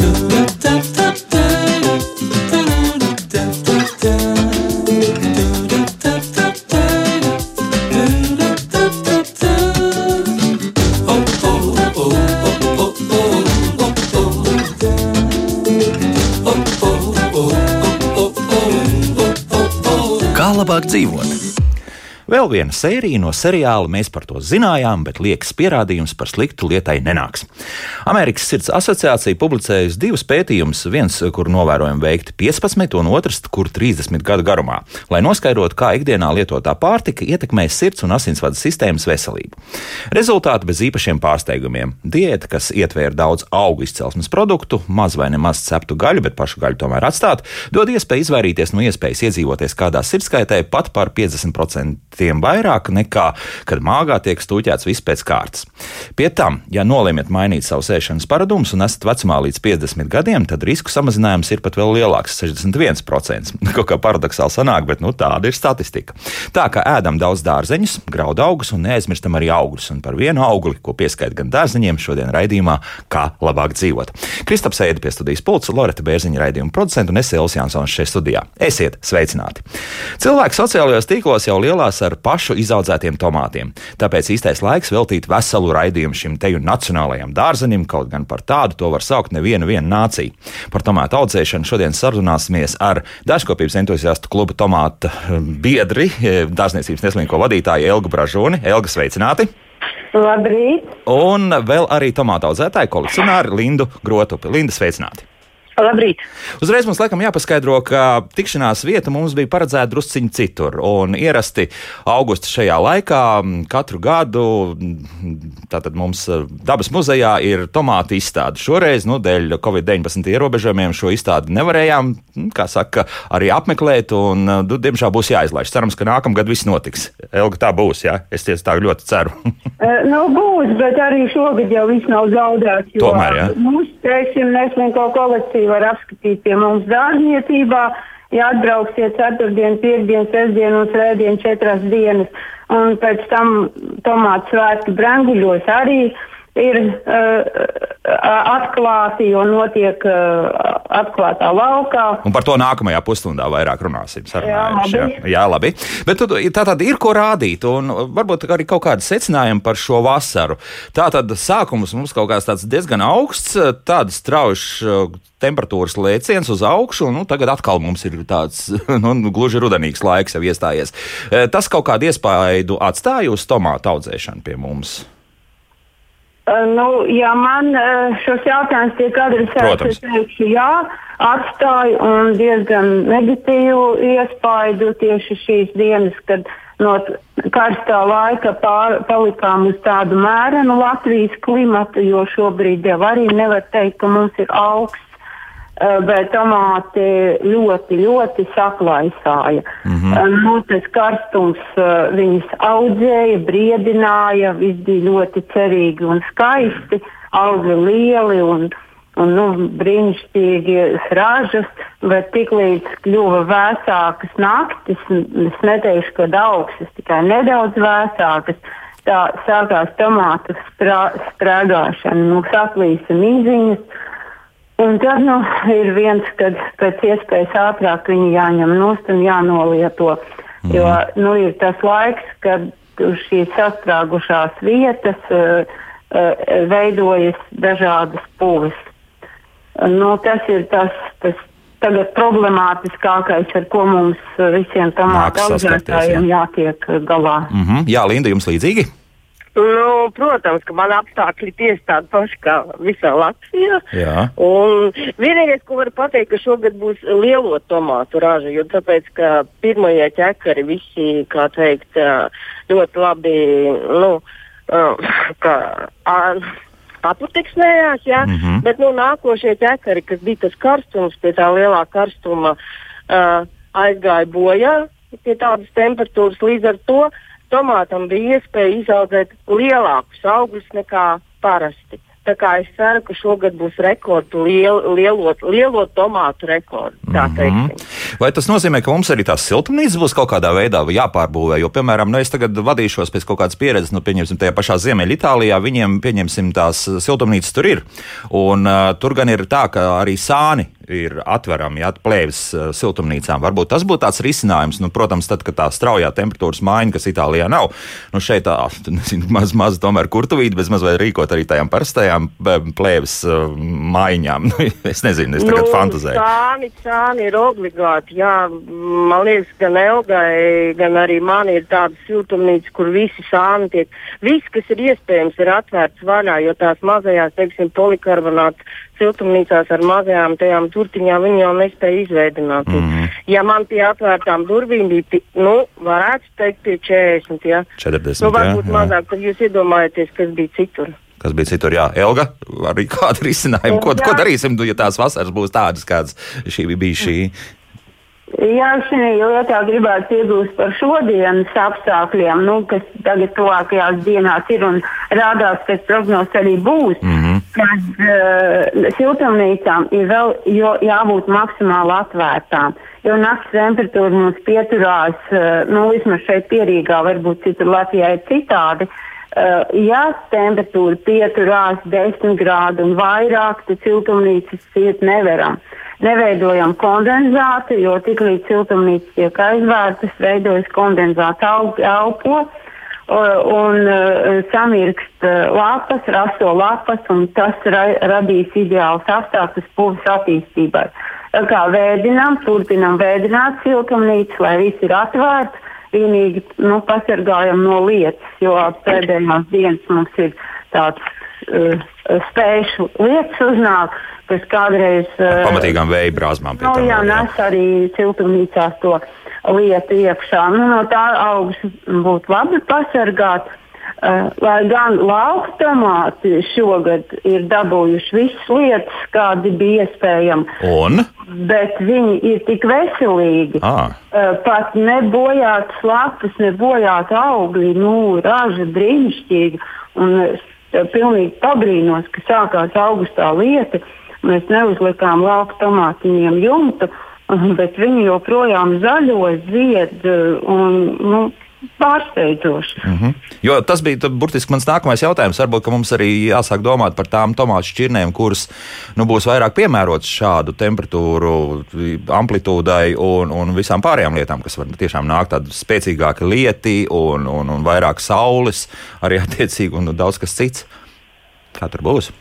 Kā Vēl viena sērija no seriāla mēs par to zinājām, bet liekas pierādījums par sliktu lietai nenāks. Amerikas Sirds asociācija publicējusi divus pētījumus, viens, kur novērojumi veikti 15, un otrs, kur 30 gadu garumā, lai noskaidrotu, kā ikdienā lietotā pārtika ietekmē sirds un asinsvadu sistēmas veselību. Rezultāti bez īpašiem pārsteigumiem. Diēta, kas ietvēra daudz augu izcelsmes produktu, maz vai nemaz ceptu gaļu, bet pašu gaļu tomēr atstāt, dod iespēju izvairīties no iespējas iedzīvoties kādā sirdskaitē pat par 50% vairāk nekā, kad māgā tiek stūķēts viss pēc kārtas. Pie tam, ja nolemjat mainīt savus ēšanas paradumus un esat vecumā līdz 50 gadiem, tad risku samazinājums ir pat vēl lielāks - 61%. Kaut kā paradoxāli sanāk, bet nu, tāda ir statistika. Tā kā ēdam daudz dārzeņus, graudu augus un neaizmirstam arī augļus. Un par vienu augli, ko pieskaita gan dārzeņiem, šodien raidījumā, kā labāk dzīvot. Kristaps Eida pie studijas pulca, Loreta Bērziņa raidījuma producenta un es Elsijas Jansons šeit studijā. Esiet sveicināti! Cilvēki sociālajos tīklos jau lielās ar pašu izaudzētiem tomātiem. Tāpēc īstais laiks veltīt veselu raidījumu šim teju nacionālajam dārzenim, kaut gan par tādu to var saukt neviena nācija. Par tomātu audzēšanu šodien sarunāsimies ar dārzkopības entuziastu kluba tomāta biedri, dārzniecības neslinko vadītāju Elgu Bražoni. Elga, sveicināti! Labrīt! Un vēl arī tomātu audzētāju kolekcionāru Lindu Grotupi. Linda, sveicināti! Labrīt! Uzreiz mums laikam jāpaskaidro, ka tikšanās vieta mums bija paredzēta drusciņi citur. Un ierasti augusta šajā laikā katru gadu tātad mums dabas muzejā ir tomātu izstāde. Šoreiz, nu, dēļ Covid-19 ierobežojumiem šo izstādi nevarējām, kā saka, arī apmeklēt, un, nu, diemžēl būs jāizlaiž. Cerams, ka nākamgad viss notiks. Elga, tā būs, jā? Es tiesa tā ļoti ceru. nu, būs, bet arī šogad jau viss nav zaudēts. Tomēr, jā. Mums, teiksim, neslinko kolekciju var apskatīt pie mums dārzniecībā. Ja atbrauksiet ceturtdien, piekdien, sestdien un svētdien četras dienas, un pēc tam tomātu svētki branguļos arī ir uh, atklāti, jo notiek uh, atklātā laukā. Un par to nākamajā pusstundā vairāk runāsim. Jā, labi. Jā, jā, labi. Bet tā tad ir ko rādīt, un varbūt arī kaut kādi secinājumi par šo vasaru. Tā tad sākums mums kaut kāds diezgan augsts, tāds strauji temperatūras lēciens uz augšu, un nu, tagad atkal mums ir tāds nu, gluži rudenīgs laiks jau iestājies. Tas kaut kādu iespaidu atstāja uz tomātu audzēšanu pie mums. Uh, nu, ja man uh, šos jautājumus tiek adresēts, es teikšu, jā, atstāju un diezgan negatīvu iespaidu tieši šīs dienas, kad no karstā laika pār, palikām uz tādu mērenu Latvijas klimatu, jo šobrīd jau arī nevar teikt, ka mums ir augsts Eh, bet tomāti ļoti, ļoti saklaisāja. Mm -hmm. nu, tas karstums eh, viņas audzēja, briedināja, viss bija ļoti cerīgi un skaisti, auga lieli un, un nu, brīnišķīgi ražas, bet tiklīdz kļuva vēsākas naktis, es neteikšu, ka augsts, tikai nedaudz vēsākas. Tā sākās tomātu sprāgāšana, nu, saplīsa mīziņas, Un tad nu, ir viens, kad pēc iespējas ātrāk viņi jāņem nost un jānolieto. Mm. Jo nu, ir tas laiks, kad šīs sastrāgušās vietas uh, uh, veidojas dažādas puves. Nu, tas ir tas, tas tagad problemātiskākais, ar ko mums visiem tomātu audzētājiem jā. jātiek galā. Mm -hmm. Jā, Linda, jums līdzīgi? Nu, protams, ka man apstākļi tieši tādi paši kā visā Latvijā. Jā. Un vienīgais, ko varu pateikt, ka šogad būs lielo tomātu raža, jo tāpēc, ka pirmajie ķekari visi, kā teikt, ļoti labi, nu, kā, aputiksnējās, jā, mm -hmm. bet, nu, nākošie ķekari, kas bija tas karstums, pie tā lielā karstuma, uh, aizgāja bojā pie tādas temperatūras līdz ar to tomātam bija iespēja izaudzēt lielākus augļus nekā parasti. Tā kā es ceru, ka šogad būs rekords liel, lielo, lielo tomātu rekords. Mm -hmm. Vai tas nozīmē, ka mums arī tās siltumnīcas būs kaut kādā veidā jāpārbūvē? Jo, piemēram, nu, es tagad vadīšos pēc kaut kādas pieredzes, nu, pieņemsim, tajā pašā Ziemeļitālijā, viņiem, pieņemsim, tās siltumnīcas tur ir. Un uh, tur gan ir tā, ka arī sāni ir atverami, ja plēvis uh, siltumnīcām. Varbūt tas būtu tāds risinājums. Nu, protams, tad, kad tā straujā temperatūras maiņa, kas Itālijā nav, nu šeit tā nezinu, maz, maz tomēr kurtuvīt, bez maz vai rīkot arī tajām parastajām plēvis uh, maiņām. Nu, es nezinu, es tagad nu, fantazēju. Sāni, sāni ir obligāti. Jā, man liekas, gan Elgai, gan arī man ir tāda siltumnīca, kur visi sāni tiek, viss, kas ir iespējams, ir atvērts vaļā, jo tās mazajās, teiksim, polikarbonāta siltumnīcās ar mazajām tajām turtiņām viņi jau nespēja izveidot. Mm. Ja man pie atvērtām durvīm bija, nu, varētu teikt, pie 40, ja. 40 nu, varbūt jā, jā. mazāk, tad jūs iedomājaties, kas bija citur. Kas bija citur, jā, Elga, arī kāda risinājuma, ko, jā. ko darīsim, ja tās vasaras būs tādas, kādas šī bija šī. Jā, šī lietā gribētu iegūst par šodienas apstākļiem, nu, kas tagad tuvākajās dienās ir un rādās, ka prognozes arī būs. Mm -hmm. Kad uh, siltumnīcām ir vēl jo, jābūt maksimāli atvērtām, jo naktas temperatūra mums pieturās, uh, nu, vismaz šeit pierīgā, varbūt citur Latvijā ir citādi. Uh, ja temperatūra pieturās 10 grādu un vairāk, tad siltumnīcas ciet nevaram. Uh, neveidojam kondensātu, jo tiklīdz siltumnīcas tiek aizvērtas, veidojas kondensāta elpo un uh, samirkst uh, lapas, rasto lapas, un tas ra radīs ideāls apstākļus pūles attīstībai. Tā kā vēdinām, turpinām vēdināt siltumnīcu, lai viss ir atvērts, vienīgi nu, pasargājam no lietas, jo pēdējās dienas mums ir tāds uh, spēšu lietas uznāk, kas kādreiz. Ar pamatīgām vēja brāzmām. Nu, jā, jā, nes arī siltumnīcās to lietu iekšā. Nu, no tā augsts būtu labi pasargāt. Uh, lai gan lauka tomāti šogad ir dabūjuši visas lietas, kādi bija iespējami. Un? Bet viņi ir tik veselīgi. Ah. Uh, pat nebojāts lapas, nebojāti augļi, nu, raža brīnišķīgi. Un pilnīgi pabrīnos, ka sākās augustā lieta. Mēs neuzlikām lauku tomātiņiem jumtu, bet viņi joprojām zaļo, zied un nu, pārsteidzoši. Mm -hmm. Jo tas bija burtiski mans nākamais jautājums. Varbūt mums arī jāsāk domāt par tām tomātu šķirnēm, kuras nu, būs vairāk piemērotas šādu temperatūru amplitūdai un, un visām pārējām lietām, kas var tiešām nākt tādi spēcīgāki lieti un, un, un vairāk saules, arī attiecīgi un daudz kas cits. Kā tur būs?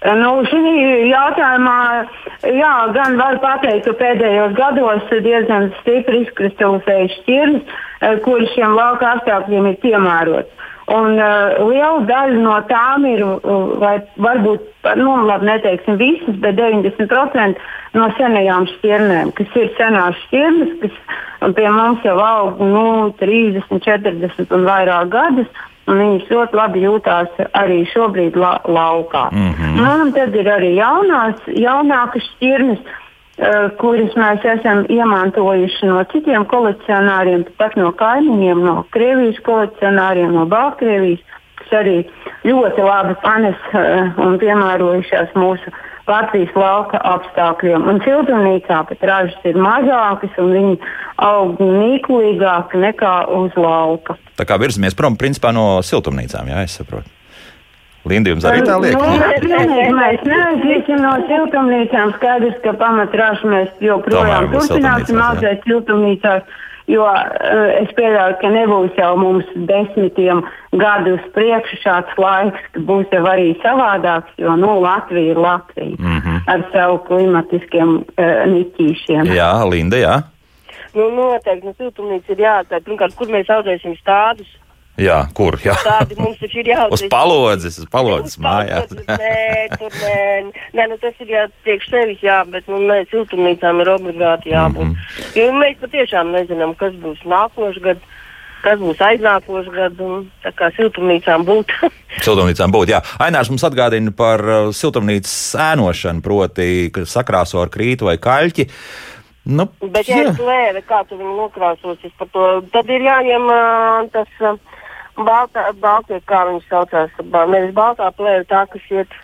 Nu, šī jautājumā, jā, gan var pateikt, ka pēdējos gados diezgan stipri izkristalizējuši šķirnes, eh, kuras šiem lauka apstākļiem ir piemērotas. Un uh, liela daļa no tām ir, uh, vai varbūt, nu, labi, neteiksim visas, bet 90% no senajām šķirnēm, kas ir senās šķirnes, kas pie mums jau aug nu, 30, 40 un vairāk gadus un viņas ļoti labi jūtās arī šobrīd la laukā. Mm -hmm. un tad ir arī jaunās, jaunākas šķirnes, uh, kuras mēs esam iemantojuši no citiem kolekcionāriem, pat no kaimiņiem, no Krievijas kolekcionāriem, no Baltkrievijas, kas arī ļoti labi panes uh, un piemērojušās mūsu Latvijas lauka apstākļiem. Un siltumnīcā pat ražas ir mazākas un viņi aug nīklīgāk nekā uz lauka. Tā kā virzamies prom principā no siltumnīcām, jā, es saprotu. Linda, jums arī tā liekas? Nu, nē, mēs neaiziesim no siltumnīcām. Skaidrs, ka pamatrāšu mēs joprojām turpināsim audzēt siltumnīcās. Jo uh, es pieļauju, ka nebūs jau mums desmitiem gadu uz priekšu šāds laiks, ka būs jau arī savādāks, jo nu, Latvija ir Latvija mm -hmm. ar savu klimatiskiem uh, niķīšiem. Jā, Linda, jā. Nu, noteikti, nu, siltumnīca ir jāatstāj. Pirmkārt, kur mēs audzēsim stādus? Jā, kur? Jā. Tādi mums taču ir jāuzsver. uz palodzes, uz palodzes mājās. nē, tur nē. Nē, nu tas ir jātiek sevis, jā, bet nu, nē, siltumnīcām ir obligāti jābūt. Mm -hmm. Jo mēs patiešām nezinām, kas būs nākošais gads kas būs aiznākošais gads, un tā kā siltumnīcām būt. siltumnīcām būt, jā. Ainārs mums atgādina par uh, siltumnīcas ēnošanu, proti, ka sakrāso ar krītu vai kaļķi. Nu, Bet, ja ir plēve, kā tu viņu to, tad ir jāņem uh, tas. Uh, baltā, baltie, kā viņi saucās, nevis baltā plēve, tā, kas iet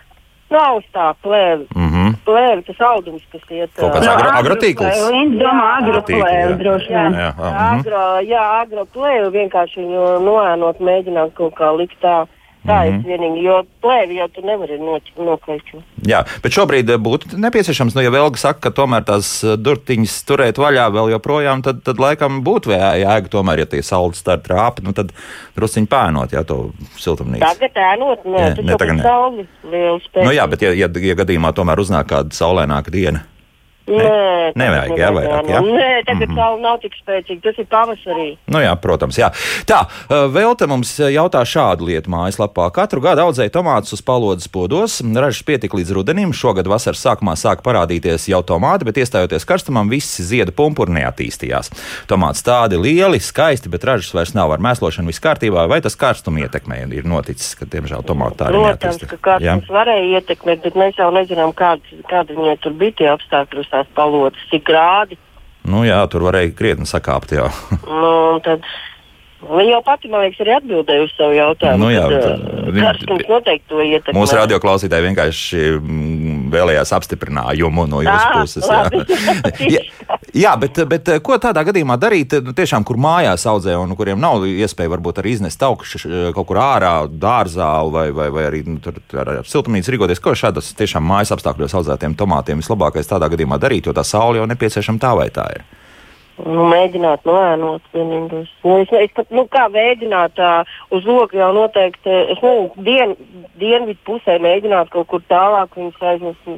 Nu, augstā plēve. Mm -hmm. Plēve, tas audums, kas iet. Kaut kāds agro, agrotīkls? Viņš domā agroplēve droši vien. Jā, jā, jā, agro, jā agroplēve vienkārši viņu noēnot, mēģināt kaut kā likt tā. Tā ir mm -hmm. vienīgi, jo plēvi jau tur nevar nokļūt. Jā, bet šobrīd eh, būtu nepieciešams, nu, ja vēl saka, ka tomēr tās eh, durtiņas turēt vaļā vēl joprojām, tad, tad laikam būtu jēga tomēr, ja tie salds tā trāpi, nu, tad drusciņi pēnot, jā, to siltumnīcu. Tagad ēnot, nē, ne, tas jau ir sauli liels. Nu jā, bet ja, ja, ja gadījumā tomēr uznāk kāda saulēnāka diena. Nē, nevajag, jā, vairāk. Jā? Nē, tagad mm -hmm. saule nav tik spēcīga. Tas ir pavasarī. Nu jā, protams, jā. Tā, vēl te mums jautā šādu lietu mājaslapā. Katru gadu audzēja tomātus uz palodas podos. Ražas pietika līdz rudenim. Šogad vasaras sākumā sāka parādīties jau tomāti, bet iestājoties karstumam, visi ziedu pumpuri neattīstījās. Tomāts tādi lieli, skaisti, bet ražas vairs nav ar mēslošanu viss kārtībā. Vai tas karstumu ietekmē ir noticis, ka, diemžēl, tomāti tā ir? Protams, ka karstums varēja ietekmēt, bet mēs jau nezinām, kādi, kādi viņai tur bija tie apstākļi tās palodas, cik grādi. Nu, jā, tur varēja krietni sakāpt. nu, tad Viņa jau pati, man liekas, arī atbildēja uz savu jautājumu. Nu, jā, tad, uh, karstums noteikti to ietekmē. Mūsu radioklausītāji vienkārši mm, vēlējās apstiprinājumu no jūsu à, puses. Jā, jā, jā bet, bet ko tādā gadījumā darīt, nu, tiešām, kur mājās audzē un kuriem nav iespēja varbūt arī iznest augšu kaut kur ārā, dārzā vai, vai, vai arī nu, tur, ar, ar siltumnīcu rīkoties? Ko šādas tiešām mājas apstākļos audzētiem tomātiem vislabākais tādā gadījumā darīt, jo tā saule jau nepieciešama tā vai tā ir? Nu, mēģināt noēnot vienīgos. Nu, es, es pat, nu, kā mēģināt uh, uz loku jau noteikti, es nezinu, dien, dienvidu pusē mēģināt kaut kur tālāk viņus aizvest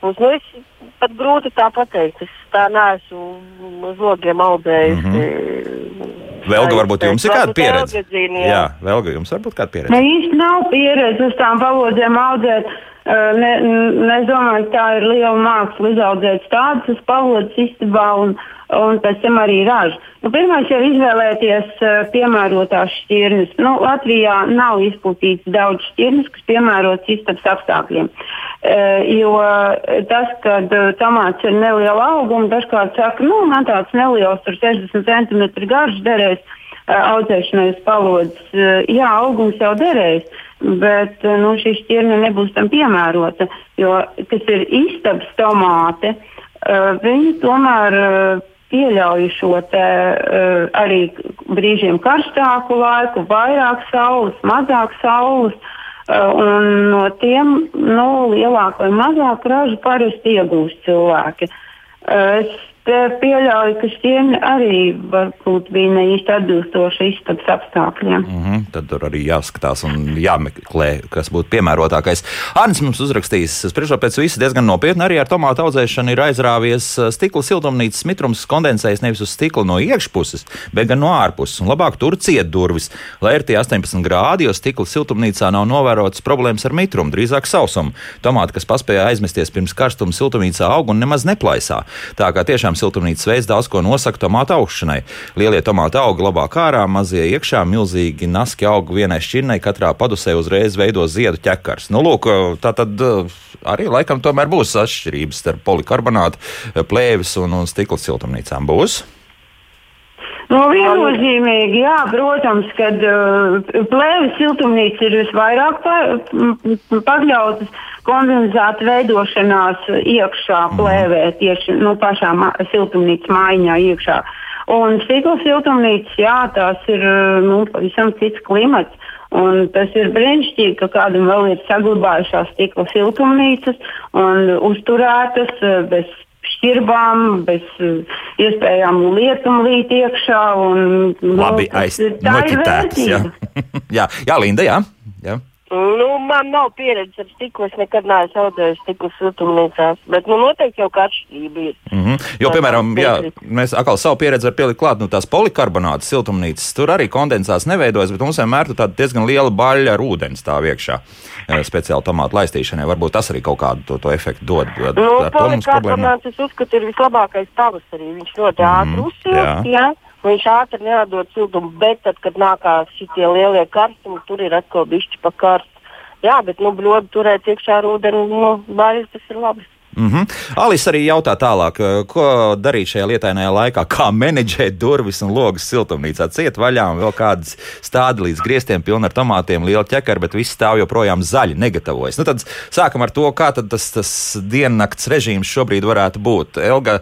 pusi. Nu, es pat grūti tā pateikt, es tā neesmu uz logiem audzējis. Mm -hmm. Vēlga, varbūt jums ir kāda pieredze? Zina, jā. Vēlga, jums varbūt kāda pieredze? Ne, īsti nav pieredze uz tām palodzēm audzēt. Ne, ne, es domāju, ka tā ir liela māksla izaudzēt tādas palodzes istabā un, un pēc tam arī ražu. Nu, Pirmais jau izvēlēties uh, piemērotās šķirnes. Nu, Latvijā nav izplatīts daudz šķirnes, kas piemērotas istabas apstākļiem. Uh, jo tas, kad uh, tomāts ir neliela auguma, dažkārt saka, nu, man tāds neliels, tur 60 cm garš derēs audzēšanai uz palodzes. Jā, augums jau derēs bet eh, nu, šī šķirne nebūs tam piemērota. Jo, kas ir istabas tomāte, viņi tomēr uh, pieļauj šo te, uh, arī brīžiem karstāku laiku, vairāk saules, mazāk saules. Uh, un no tiem nu, lielāku vai mazāku ražu parasti iegūst cilvēki. Uh, es pieļauju, ka šiem arī varbūt bija ne īsti atbilstoši istabas apstākļiem. Mm -hmm, tad tur arī jāskatās un jāmeklē, kas būtu piemērotākais. Arnēs mums uzrakstījis, spriežot pēc visa diezgan nopietni, arī ar tomātu audzēšanu ir aizrāvies uh, stikla siltumnīcas mitrums kondensējis nevis uz stikla no iekšpuses, bet gan no ārpuses. Un labāk tur ciet durvis, lai ir tie 18 grādi, jo stikla siltumnīcā nav novērotas problēmas ar mitrumu, drīzāk sausumu. Tomāti, kas paspēja aizmesties pirms karstuma siltumnīcā aug un nemaz neplaisā. Tā kā tiešām tiešām siltumnīcas veids daudz ko nosaka tomātu augšanai. Lielie tomāti aug labāk ārā, mazie iekšā, milzīgi naski aug vienai šķirnei, katrā padusē uzreiz veido ziedu ķekars. Nu, lūk, tā tad uh, arī laikam tomēr būs atšķirības starp polikarbonātu, plēvis un, un stikla siltumnīcām. Būs? No nu, viennozīmīgi, jā, protams, kad uh, plēves siltumnīca ir visvairāk pa, pakļautas kondensāta veidošanās iekšā mhm. plēvē, tieši nu, pašā ma siltumnīcas mājiņā iekšā. Un stikla siltumnīca, jā, tās ir nu, pavisam cits klimats. Un tas ir brīnišķīgi, ka kādam vēl ir saglabājušās stikla siltumnīcas un uzturētas uh, bez šķirbām, bez uh, iespējām lietumu līt iekšā. Un, nu, Labi, aiz, noķitētas, jā. jā, jā, Linda, jā. jā. Nu, man nav pieredze ar stiklu. Es nekad neesmu audzējis stikla siltumnīcās. Bet nu, noteikti jau kāda atšķirība ir. Mm -hmm. Jo, piemēram, jā, mēs atkal savu pieredzi varam pielikt klāt. Nu, tās polikarbonāta siltumnīcas tur arī kondensāts neveidojas, bet mums vienmēr tāda diezgan liela baļķa ar ūdeni stāv iekšā. Speciāli tomātu laistīšanai. Varbūt tas arī kaut kādu to, to efektu dod. Nu, polikarbonāts, es uzskatu, ir vislabākais pavasarī. Viņš ļoti mm ātri uzsilst. Viņš ātri neatdod siltumu, bet tad, kad nākās šie lielie karstumi, tur ir atkal bišķi pa karstu. Jā, bet nu, bļodu turēt iekšā ar ūdeni, nu, baļas tas ir labi. Mm -hmm. Alis arī jautā tālāk, ko darīt šajā lietainajā laikā, kā menedžēt durvis un logus siltumnīcā. Ciet vaļā un vēl kādas stādi līdz griestiem, pilni ar tomātiem, liela ķekara, bet viss stāv joprojām zaļi, negatavojas. Nu, tad sākam ar to, kā tas, tas diennakts režīms šobrīd varētu būt. Elga,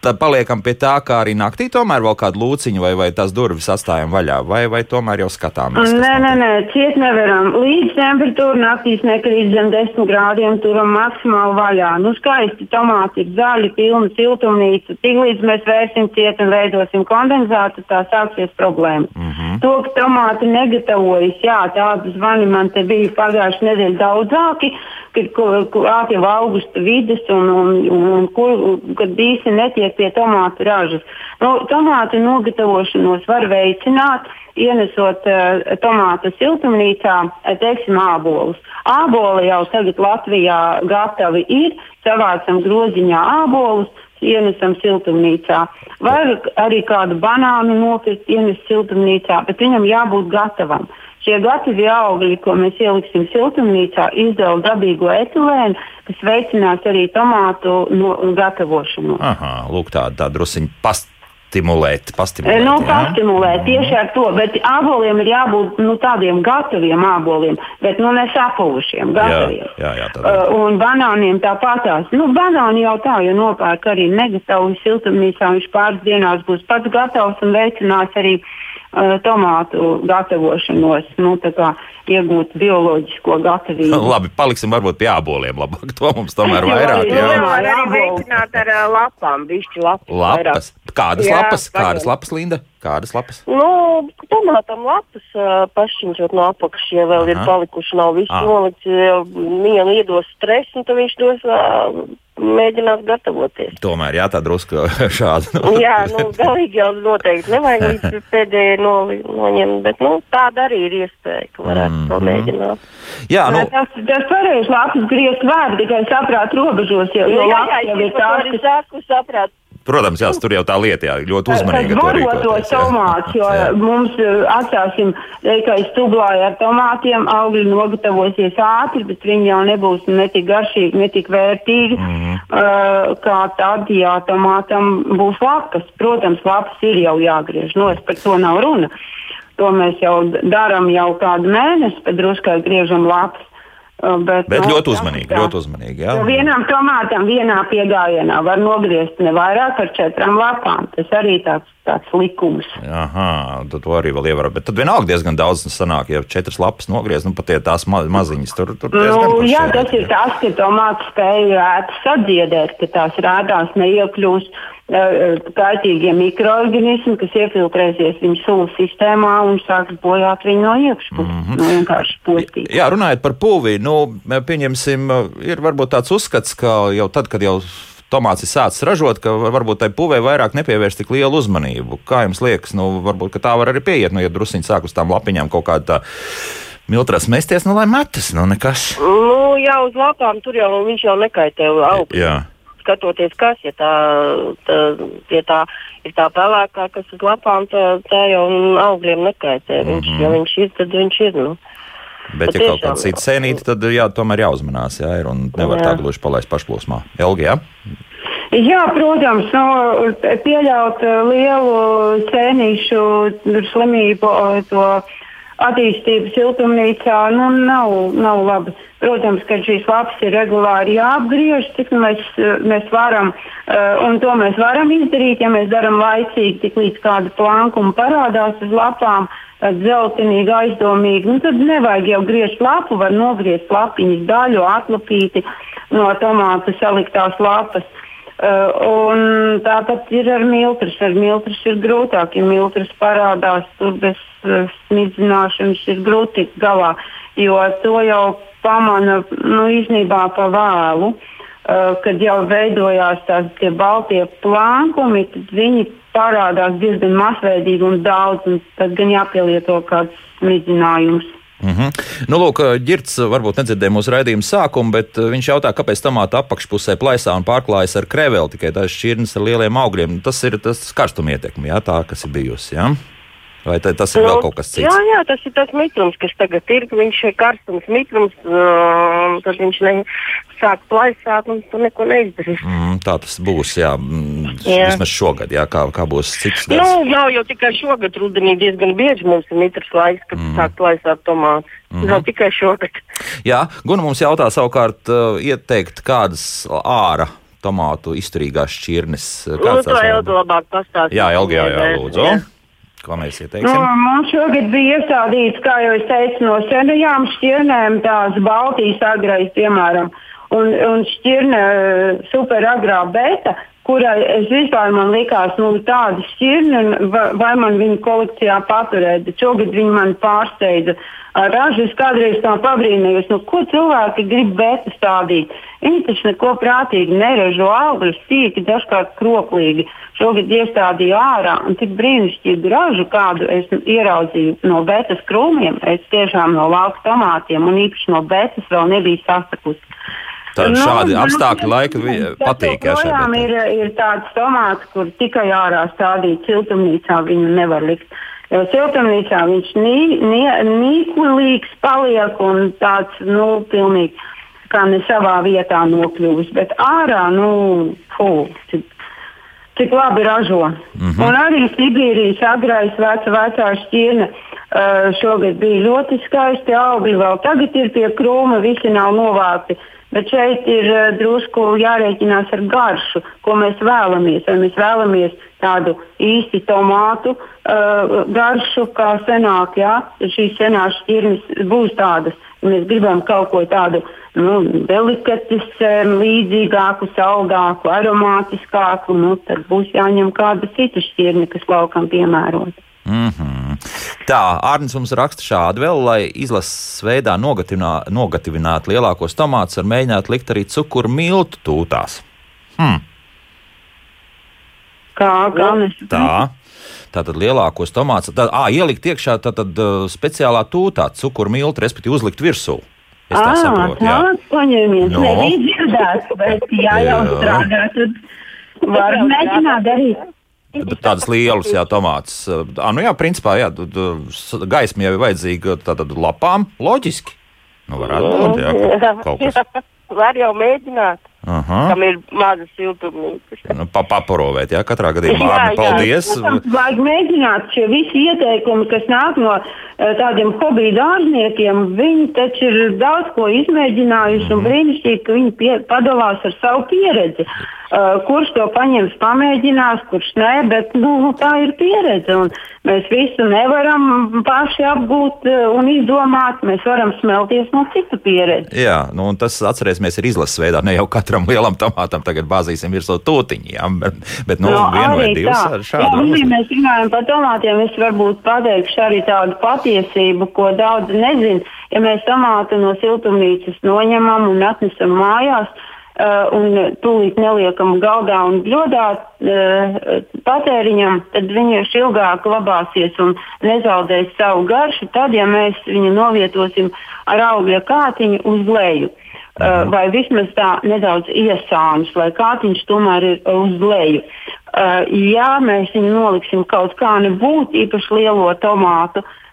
tad paliekam pie tā, kā arī naktī tomēr vēl kādu lūciņu vai, vai tās durvis atstājam vaļā, vai, vai tomēr jau skatāmies? Nē, nē, nē, ciet nevaram. Līdz temperatūra naktīs nekrīt zem 10 grādiem, turam maksimāli vaļā. Nu, skaisti tomāti ir zaļi, pilni siltumnīca. Tiklīdz mēs vērsim ciet un veidosim kondensātu, tā sāksies problēma. Mm -hmm. To, ka tomāti negatavojas, jā, tādi zvani man te bija pagājušajā nedēļā daudzāki, kad klāt jau augusta vidus un, un, un, un kur, kad īsti netiek pie tomātu ražas. Nu, tomātu nogatavošanos var veicināt ienesot uh, tomātu siltumnīcā, teiksim, ābolus. Āboli jau tagad Latvijā gatavi ir, savācam groziņā ābolus, ienesam siltumnīcā. Var arī kādu banānu nopirkt, ienest siltumnīcā, bet viņam jābūt gatavam. Šie gatavi augļi, ko mēs ieliksim siltumnīcā, izdala dabīgo etilēnu, kas veicinās arī tomātu no, gatavošanu. Aha, lūk, tāda tā drusciņa past pastimulēt. pastimulēt nu, pastimulēt mm. tieši ar to, bet āboliem ir jābūt nu, tādiem gataviem āboliem, bet nu, ne sapūšiem, gataviem. Jā, jā, jā, uh, un banāniem tāpatās. Nu, banāni jau tā, jo nopērk arī negatavu siltumnīcā, viņš pāris dienās būs pats gatavs un veicinās arī Uh, tomātu gatavošanos, nu, iegūt bioloģisko gatavību. Labi, paliksim varbūt pie aboliem. Labāk, to mums tomēr vairāk. Jā, jā var arī veicināt ar uh, lapām, bišķi lapas. Lapas? Kādas jā, lapas? Kādas lapas, Linda? Kādas lapas? Nu, tomātam lapas uh, pašķiņķot no apakšas, ja vēl Aha. ir palikuši, nav viss ah. nolikts, ja vienu iedos stresu, tad viņš dos mēģinās gatavoties. Tomēr, jā, tā drusku šāda. jā, nu, galīgi jau noteikti nevajag līdz pēdējai no, noņemt, bet, nu, tāda arī ir iespēja, ka varētu mm -hmm. to mēģināt. Jā, nu. Tas, tas varēs lapas griezt vērdi tikai saprāt robežos, jo, jo jā, jā, jau ir tāds, kas sāku saprāt Protams, jā, tur jau tā lieta, jā, ļoti uzmanīgi. Tas varotos tomāts, jo jā. mums uh, atsāksim, ka es tublāju ar tomātiem, augļi nogatavosies ātri, bet viņi jau nebūs ne tik garšīgi, ne tik vērtīgi, mm -hmm. uh, kā tad, ja tomātam būs lapas. Protams, lapas ir jau jāgriež, no es par to nav runa. To mēs jau darām jau kādu mēnesi, bet druskai griežam lapas. Bet, bet nu, ļoti uzmanīgi. Tā. Ļoti uzmanīgi jā. Vienam tomātam vienā piegājienā var nogriezt ne vairāk par četrām lapām. Tas arī tāds, tāds likums. Aha, tad to arī vēl ievēro. Bet tad vienalga diezgan daudz sanāk, ja četras lapas nogriezt, nu pat tie tās ma maziņas tur. tur nu, jā, tas ir tas, ka tomāts spēja sadziedēt, ka tās rādās neiekļūst kaitīgie mikroorganismi, kas iefiltrēsies viņu sulu sistēmā un sāks bojāt viņu no iekšpuses. Mm -hmm. nu, vienkārši postīt. Jā, runājot par pulvī, nu, pieņemsim, ir varbūt tāds uzskats, ka jau tad, kad jau tomāts ir sācis ražot, ka varbūt tai puvē vairāk nepievērst tik lielu uzmanību. Kā jums liekas, nu, varbūt tā var arī pieiet, nu, ja druskuļi sāk uz tām lapiņām kaut kāda tā. Miltras mesties, nu, lai metas, nu, nekas. Nu, jā, uz lapām tur jau viņš jau nekaitē augt. Jā skatoties, kas ja tā, tā, ja tā ir tā pelēkā, kas uz lapām, tā, tā jau augļiem nekaitē. Mm -hmm. viņš, ja viņš ir, tad viņš ir. Nu. Bet, Bet ja kaut kāda cita sēnīte, tad jā, tomēr jāuzmanās, jā, ir, un nevar jā. tā gluži palaist pašplūsmā. Elgi, jā? Jā, protams, nu, pieļaut lielu sēnīšu slimību, to attīstību siltumnīcā nu, nav, nav labi. Protams, ka šīs lapas ir regulāri jāapgriež, cik mēs, mēs varam, uh, un to mēs varam izdarīt, ja mēs darām laicīgi, tik līdz kāda plankuma parādās uz lapām, zeltainīgi, aizdomīgi. Nu, tad nevajag jau griezt lapu, var nogriezt lapiņas daļu, atlapīti no tomāta saliktās lapas. Uh, tāpat ir ar miltras. Ar miltras ir grūtāk, ja miltras parādās tur bez uh, smidzināšanas, ir grūti tikt galā, jo to jau pamana nu, īstenībā pa vēlu. Uh, kad jau veidojās tādi baltie plānkumi, tad viņi parādās diezgan masveidīgi un daudz, un tad gan jāpielieto kāds smidzinājums. Mm -hmm. nu, lūk, Girts varbūt nedzirdēja mūsu raidījuma sākumu, bet viņš jautā, kāpēc tomāta apakšpusē plaisā un pārklājas ar krēveli tikai tās šķirnes ar lieliem augļiem. Tas ir tas karstuma ietekme, jā, tā, kas ir bijusi. Jā? Vai tas ir nu, vēl kaut kas cits? Jā, jā, tas ir tas mitrums, kas tagad ir. Viņš ir karstums, mitrums, uh, tad viņš ne, sāk plaisāt un tu neko neizdarīsi. Mm, tā tas būs, jā. Mm, jā. Vismaz šogad, jā, kā, kā būs cits gads. Nu, nav jau tikai šogad, rudenī diezgan bieži mums ir mitrs laiks, kad mm. sāk plaisāt tomātus. Mm. Nav tikai šogad. Jā, Guna mums jautā savukārt uh, ieteikt kādas ārā tomātu izturīgās šķirnes. Kāds nu, to Elga labāk pastāstīt. Jā, Elga, jā, jā, lūdzu. Jā. Ko mēs ieteiksim? Nu, mums šogad bija iestādīts, kā jau es teicu, no senajām šķirnēm tās Baltijas agrais, piemēram, un, un šķirne superagrā beta, kurai es vispār man likās, nu, tāda šķirne, vai, man viņu kolekcijā paturēt, bet šogad viņi man pārsteidza. Ražas kādreiz tā pabrīnījos, nu, ko cilvēki grib beta stādīt. Viņi taču neko prātīgi neražo augļus, tīki, dažkārt kroplīgi. Šogad iestādīju ārā un tik brīnišķīgu ražu, kādu es ieraudzīju no betas krūmiem. Es tiešām no lauka tomātiem un īpaši no betas vēl nebiju sastakusi. Tā nu, šādi apstākļi laika patīk. Jā, šeit ir, ir tāds tomāts, kur tikai ārā stādīt siltumnīcā viņu nevar likt. Jo siltumnīcā viņš nīkulīgs paliek un tāds, nu, pilnīgi kā ne savā vietā nokļuvis. Bet ārā, nu, fū, cik, cik labi ražo. Mm -hmm. Un arī Sibīrijas agrais veca vecā šķirne. Uh, šogad bija ļoti skaisti augļi, vēl tagad ir pie krūma, visi nav novākti. Bet šeit ir uh, drusku jārēķinās ar garšu, ko mēs vēlamies. Vai mēs vēlamies tādu īsti tomātu uh, garšu, kā senāk, jā, šīs senās šķirnes būs tādas. Mēs gribam kaut ko tādu nu, delikatis, um, līdzīgāku, saldāku, aromātiskāku. Nu, tad būs jāņem kāda cita šķirne, kas laukam piemērota. Mm -hmm. Tā, Arnēs mums raksta šādi vēl, lai izlases veidā nogatavinātu lielākos tomātus, var mēģināt likt arī cukuru miltu tūtās. Hmm. Kā, mēs tā? Tātad lielākos tomātus, tad ā, ielikt iekšā tātad, uh, speciālā tūtā, cukuru miltu, respektīvi uzlikt virsū. Es tā saprotu. Jā, tāds paņēmiens no. nebija dzirdēts, bet jā, jau strādā, tad var mēģināt darīt. Tādas lielas, jā, tomātus. Ah, nu jā, principā, jā, gaisma jau ir vajadzīga tādām lapām, loģiski. Nu, varētu būt, jā, kaut kas. Var jau mēģināt. Aha. Kam ir maza siltumnīca. Nu, pa, paporovēt, jā, katrā gadījumā. Jā, jā, paldies. Vajag mēģināt šie visi ieteikumi, kas nāk no tādiem hobiju dārzniekiem. Viņi taču ir daudz ko izmēģinājuši mm. un mhm. brīnišķīgi, ka viņi pie, padalās ar savu pieredzi. Uh, kurš to paņems, pamēģinās, kurš nē, bet nu, tā ir pieredze. Mēs visu nevaram paši apgūt un izdomāt. Mēs varam smelties no citu pieredzi. Jā, nu, tas atcerēsimies ir izlases veidā, ne jau katru katram lielam tomātam tagad bāzīsim virsū tūtiņu. Ja? Bet, bet nu, no, vienu vai divus ar šādu. Ja mēs runājam par tomātiem, es varbūt pateikšu arī tādu patiesību, ko daudz nezin. Ja mēs tomātu no siltumnīcas noņemam un atnesam mājās, Uh, un tūlīt neliekam galdā un bļodā uh, patēriņam, tad viņš ilgāk glabāsies un nezaudēs savu garšu. Tad, ja mēs viņu novietosim ar augļa kātiņu uz leju. Uh, vai vismaz tā nedaudz iesāņus, lai kātiņš tomēr ir uz leju. Uh, ja mēs viņu noliksim kaut kā nebūt, īpaši lielo tomātu, uh,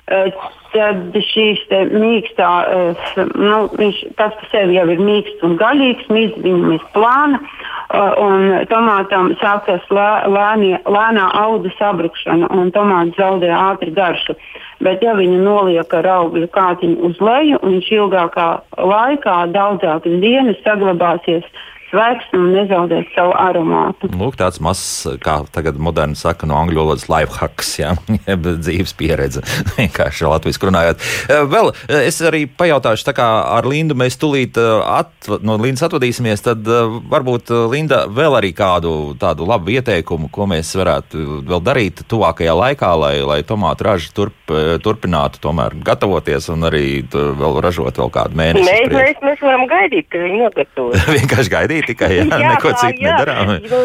tad šīs mīkstā, uh, nu, viņš pats par sevi jau ir mīksts un gaļīgs, mīksts viņam ir plāna, uh, un tomātam sākas lē, lēnie, lēnā auda sabrukšana, un tomāts zaudē ātri garšu. Uh, Bet, ja viņu noliek ar augļu kātiņu uz leju, viņš ilgākā laikā, daudzākas dienas saglabāsies svaigs un nezaudēt savu aromātu. Lūk, tāds mazs, kā tagad moderni saka, no angļu valodas life hacks, jā, dzīves pieredze. Vienkārši latviešu runājot. Eh, vēl eh, es arī pajautāšu, tā kā ar Lindu mēs tulīt eh, at, no Lindas atvadīsimies, tad varbūt Linda vēl arī kādu tādu labu ieteikumu, ko mēs varētu vēl darīt tuvākajā laikā, lai, lai tomātu raža turp, turpinātu tomēr gatavoties un arī vēl ražot vēl kādu mēnesi. Mēs, mēs, mēs varam gaidīt, ka viņi nogatavos. Vienkārši gaidīt tikai jā, jā, neko citu nedarām. Nu,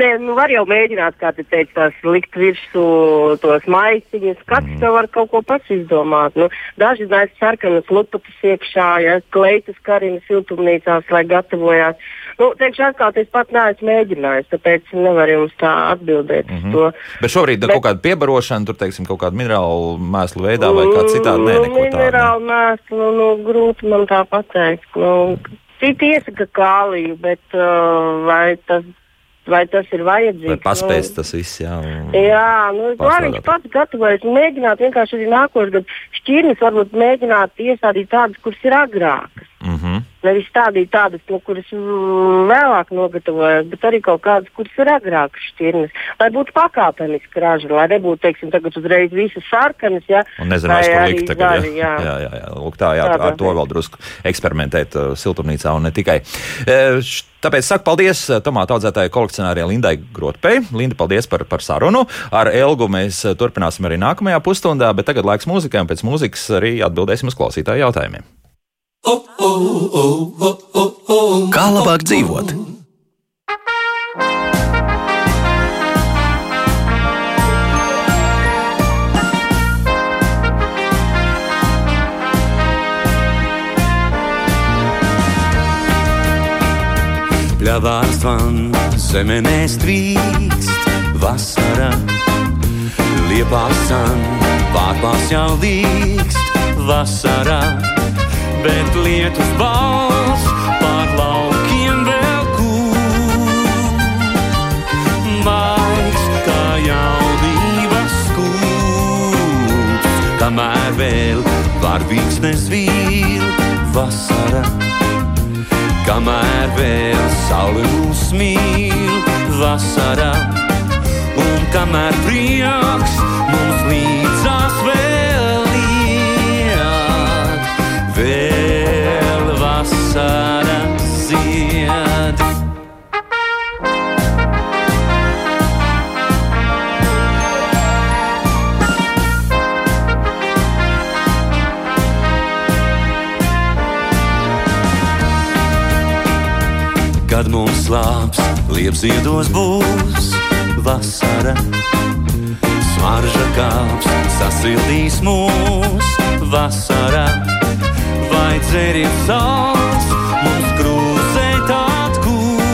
ne, nu var jau mēģināt, kā te teikt, tās likt virsū tos maisiņus, katrs mm. var kaut ko pats izdomāt. Nu, daži nes sarkanas lupatas iekšā, ja kleitas karina siltumnīcās, lai gatavojās. Nu, teikšu, atklāt, es pat neesmu mēģinājis, tāpēc nevaru jums tā atbildēt mm -hmm. to. Bet šobrīd Bet, kaut kāda piebarošana, tur, teiksim, kaut kāda minerālu mēslu veidā vai kā citādi? Nē, neko tādu. Minerālu mēslu, nu, grūti man tā pateikt. Nu, Citi iesaka kāliju, bet uh, vai tas vai tas ir vajadzīgs. Vai paspējas nu, tas viss, jā. Jā, nu, var viņš pats gatavojas. Mēģināt vienkārši arī nākošais gads šķirnes varbūt mēģināt iestādīt tādas, kuras ir agrākas. Mm -hmm. Nevis stādīt tādas, no kuras vēlāk nogatavojas, bet arī kaut kādas, kuras ir agrākas šķirnes. Lai būtu pakāpeniski raža, lai nebūtu, teiksim, tagad uzreiz visas sarkanas. Ja, Un nezinās, kur likt tagad. Zaļi, jā. Jā, jā, jā. Lūk, tā, jā, Tādā, ar to vēl drusku eksperimentēt uh, siltumnīcā un ne tikai. E, Tāpēc saku paldies uh, tomātu audzētāju kolekcionārei Lindai Grotpei. Linda, paldies par, par sarunu. Ar Elgu mēs uh, turpināsim arī nākamajā pusstundā, bet tagad laiks mūzikai, un pēc mūzikas arī atbildēsim uz klausītāju jautājumiem. Kā labāk dzīvot? Pļavās van, zemenēs trīkst vasara. Liepās san, pārpās jau līkst vasara bet lietus balss pār laukiem vēl kūp. Maigs kā jaunības skūps, kamēr vēl var vīksnes vīl vasara. Kamēr vēl saule mūs mīl vasara, un kamēr prieks mums Mums slāps, liepziedos būs vasara. Smarža kāps sasildīs mūs vasarā vai dzeriet sāls, mums krūzēt atgūt.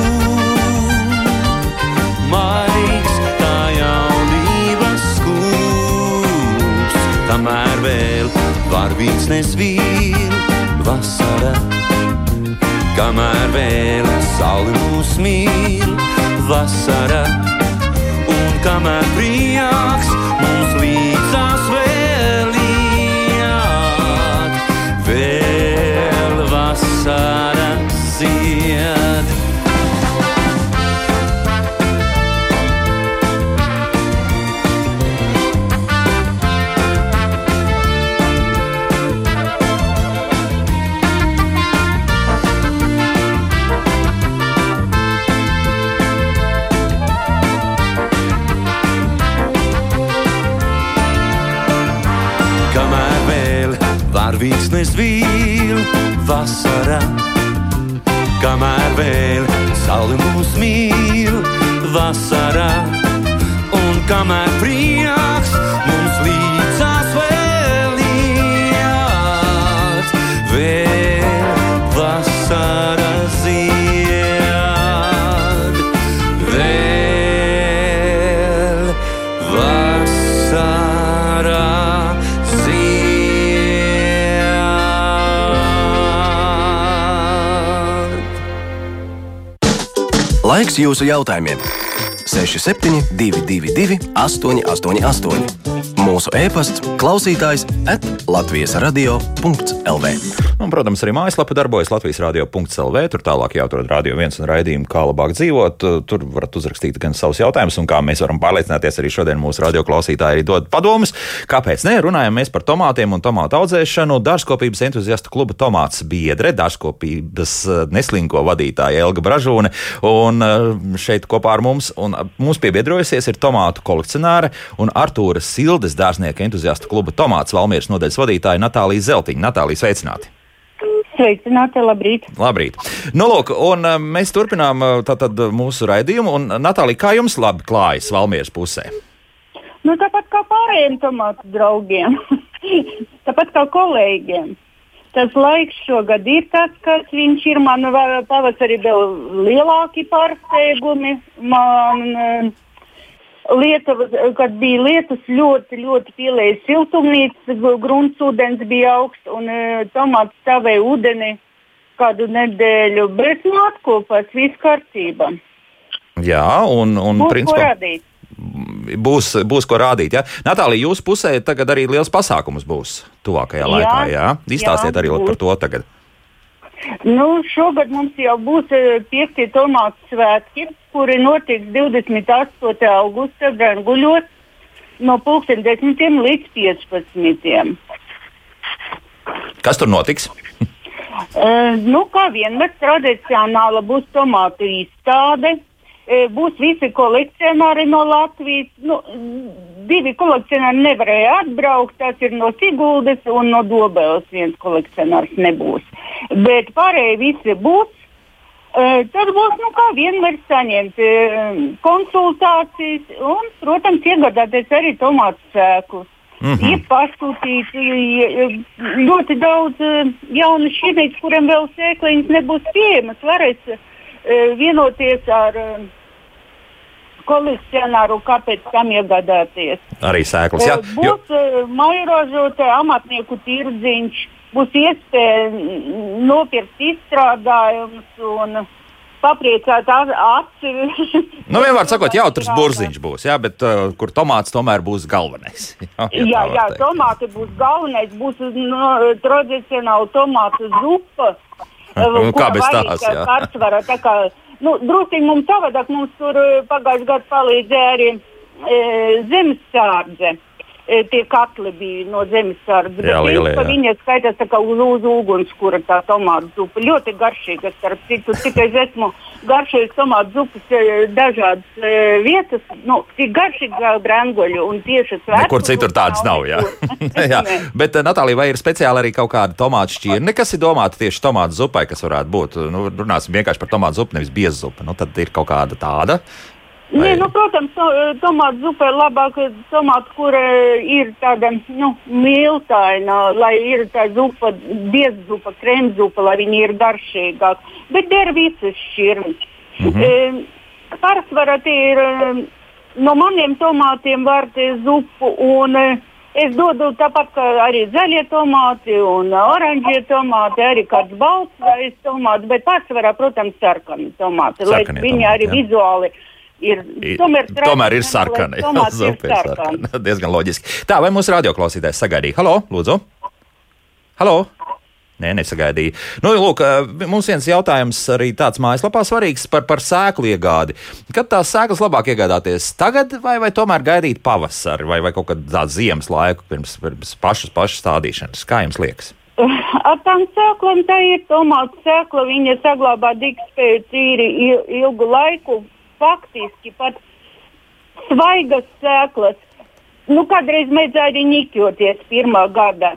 Maigs kā jaunības skūps, kamēr vēl var vīns nesvīl vasara. Kamēr vēl saule mūs mīl vasara, un kamēr prieks vasarā, un kamēr prieks mums līdzās vēl iet, vēl vasara zied. Laiks jūsu jautājumiem! 6722, 888, mūsu e-pasts, klausītājs at Latvijas radio.lv. Un, protams, arī mājaslapa darbojas Latvijas radio.clv. Tur tālāk jāatrod radio viens un raidījumu, kā labāk dzīvot. Tur varat uzrakstīt gan savus jautājumus, un kā mēs varam pārliecināties, arī šodien mūsu radio klausītāji arī dod padomus. Kāpēc ne? Runājam mēs par tomātiem un tomātu audzēšanu. Dārzkopības entuziastu kluba tomāts biedre, dārzkopības eh, neslinko vadītāja Elga Bražūne. Un eh, šeit kopā ar mums, un mums piebiedrojusies ir tomātu kolekcionāre un Artūra Sildes dārznieka entuziastu kluba tomāts Valmieras nodaļas vadītāja Natālija Zeltiņa. Natālija, sveicināti! Sveicināti, labrīt. Labrīt. Nu, lūk, un uh, mēs turpinām uh, tātad mūsu raidījumu. Un, Natālija, kā jums labi klājas Valmieras pusē? Nu, tāpat kā pārējiem tomātu draugiem, tāpat kā kolēģiem. Tas laiks šogad ir tāds, kāds viņš ir. Man pavasarī vēl lielāki pārsteigumi. Man, uh, Lietuvas, kad bija lietus, ļoti, ļoti pielēja siltumnīca, gruntsūdens bija augsts un uh, tomāts stāvēja ūdeni kādu nedēļu, bet nu atkopās, viss kārtībā. Jā, un, un Būs principā, būs, būs ko rādīt. Ja? Natālija, jūsu pusē tagad arī liels pasākums būs tuvākajā Jā, laikā. Jā? Izstāstiet jā, arī būs. par to tagad. Nu, šogad mums jau būs eh, piektie tomātu svētki, kuri notiks 28. augustā Branguļos no 10 līdz 15. Kas tur notiks? Uh, nu, kā vienmēr tradicionāla būs tomātu izstāde. Uh, būs visi kolekcionāri no Latvijas. Nu, divi kolekcionāri nevarēja atbraukt. Tas ir no Siguldas un no Dobeles. viens kolekcionārs nebūs. Bet pārējie visi būs. Tad būs, nu, kā vienmēr, saņemt konsultācijas un, protams, iegādāties arī tomātu sēklus. Mm -hmm. Ir pasūtīts i- i- ļoti daudz jaunu šķirnīcu, kuriem vēl sēkliņas nebūs pieejamas. Varēs vienoties ar kolekcionāru, kāpēc tam iegādāties. Arī sēklas. Jā, būs mairažotāja amatnieku tirdziņš, būs iespēja nopirkt izstrādājumus un papriecāt aci. Nu, vienmēr sakot, jautrs burziņš būs, jā, bet uh, kur tomāts tomēr būs galvenais. Jā, Jā, jā teikt. tomāti būs galvenais. Būs no, tradicionāla tomātu zupa. Nu, kā bez tās, jā. Pārsvarā, tā kā, nu, druskuļi mums savādāk, mums tur eh, pagājušajā gadā palīdzēja arī e, zemesārdze. E, tie katli bija no zemesārdzes. Jā, lielie. Viņa skaitās tā kā uz, uz ugunskura tā tomātu zupa. Ļoti garšīga, starp citu. Tikai es esmu garšīgas tomātu zupas e, dažādas e, vietas. Nu, tik garšīgi kā brangoļu un tieši svētku. Nekur citur tādas nav. Jā. jā. Bet, Natālija, vai ir speciāli arī kaut kāda tomātu šķirne, kas ir domāta tieši tomātu zupai, kas varētu būt? Nu, runāsim vienkārši par tomātu zupu, nevis biezu zupu. Nu, tad ir kaut kāda tāda. Nē, Vai- nu, protams, to, tomātu zupa ir labāka tomāta, kur eh, ir tāda nu, miltaina, lai ir tā zupa, biezzupa, kremzupa, lai viņi ir garšīgāki. Bet der visas šķirnes. Mm -hmm. e, Pārsvarā tie ir eh, no maniem tomātiem vārti zupu. Un, eh, Es dodu tāpat kā arī zaļie tomāti un oranžie tomāti, arī kāds balts vai tomāts, bet pārsvarā, protams, sarkani tomāti. lai Sarkanie Viņi tomāti, arī jā. vizuāli ir. Tomēr, tomēr ir sarkana. jā, zupa ir sarkana. Diezgan loģiski. Tā, vai mūsu radioklausītājs sagaidīja? Halo, lūdzu! Halo! Nē, nesagaidīja. Nu, lūk, eh, mums viens jautājums arī tāds mājaslapā svarīgs par, par sēklu iegādi. Kad tās sēklas labāk iegādāties? Tagad vai, vai tomēr gaidīt pavasari vai, vai kaut kādu tādu ziemas laiku pirms, pirms pašas, pašas stādīšanas? Kā jums liekas? Ar tām sēklām tā ir tomātu sēkla. Viņa saglabā dikspēju tīri il- ilgu laiku. Faktiski pat svaigas sēklas. Nu, kādreiz mēģināja arī nikjoties pirmā gada.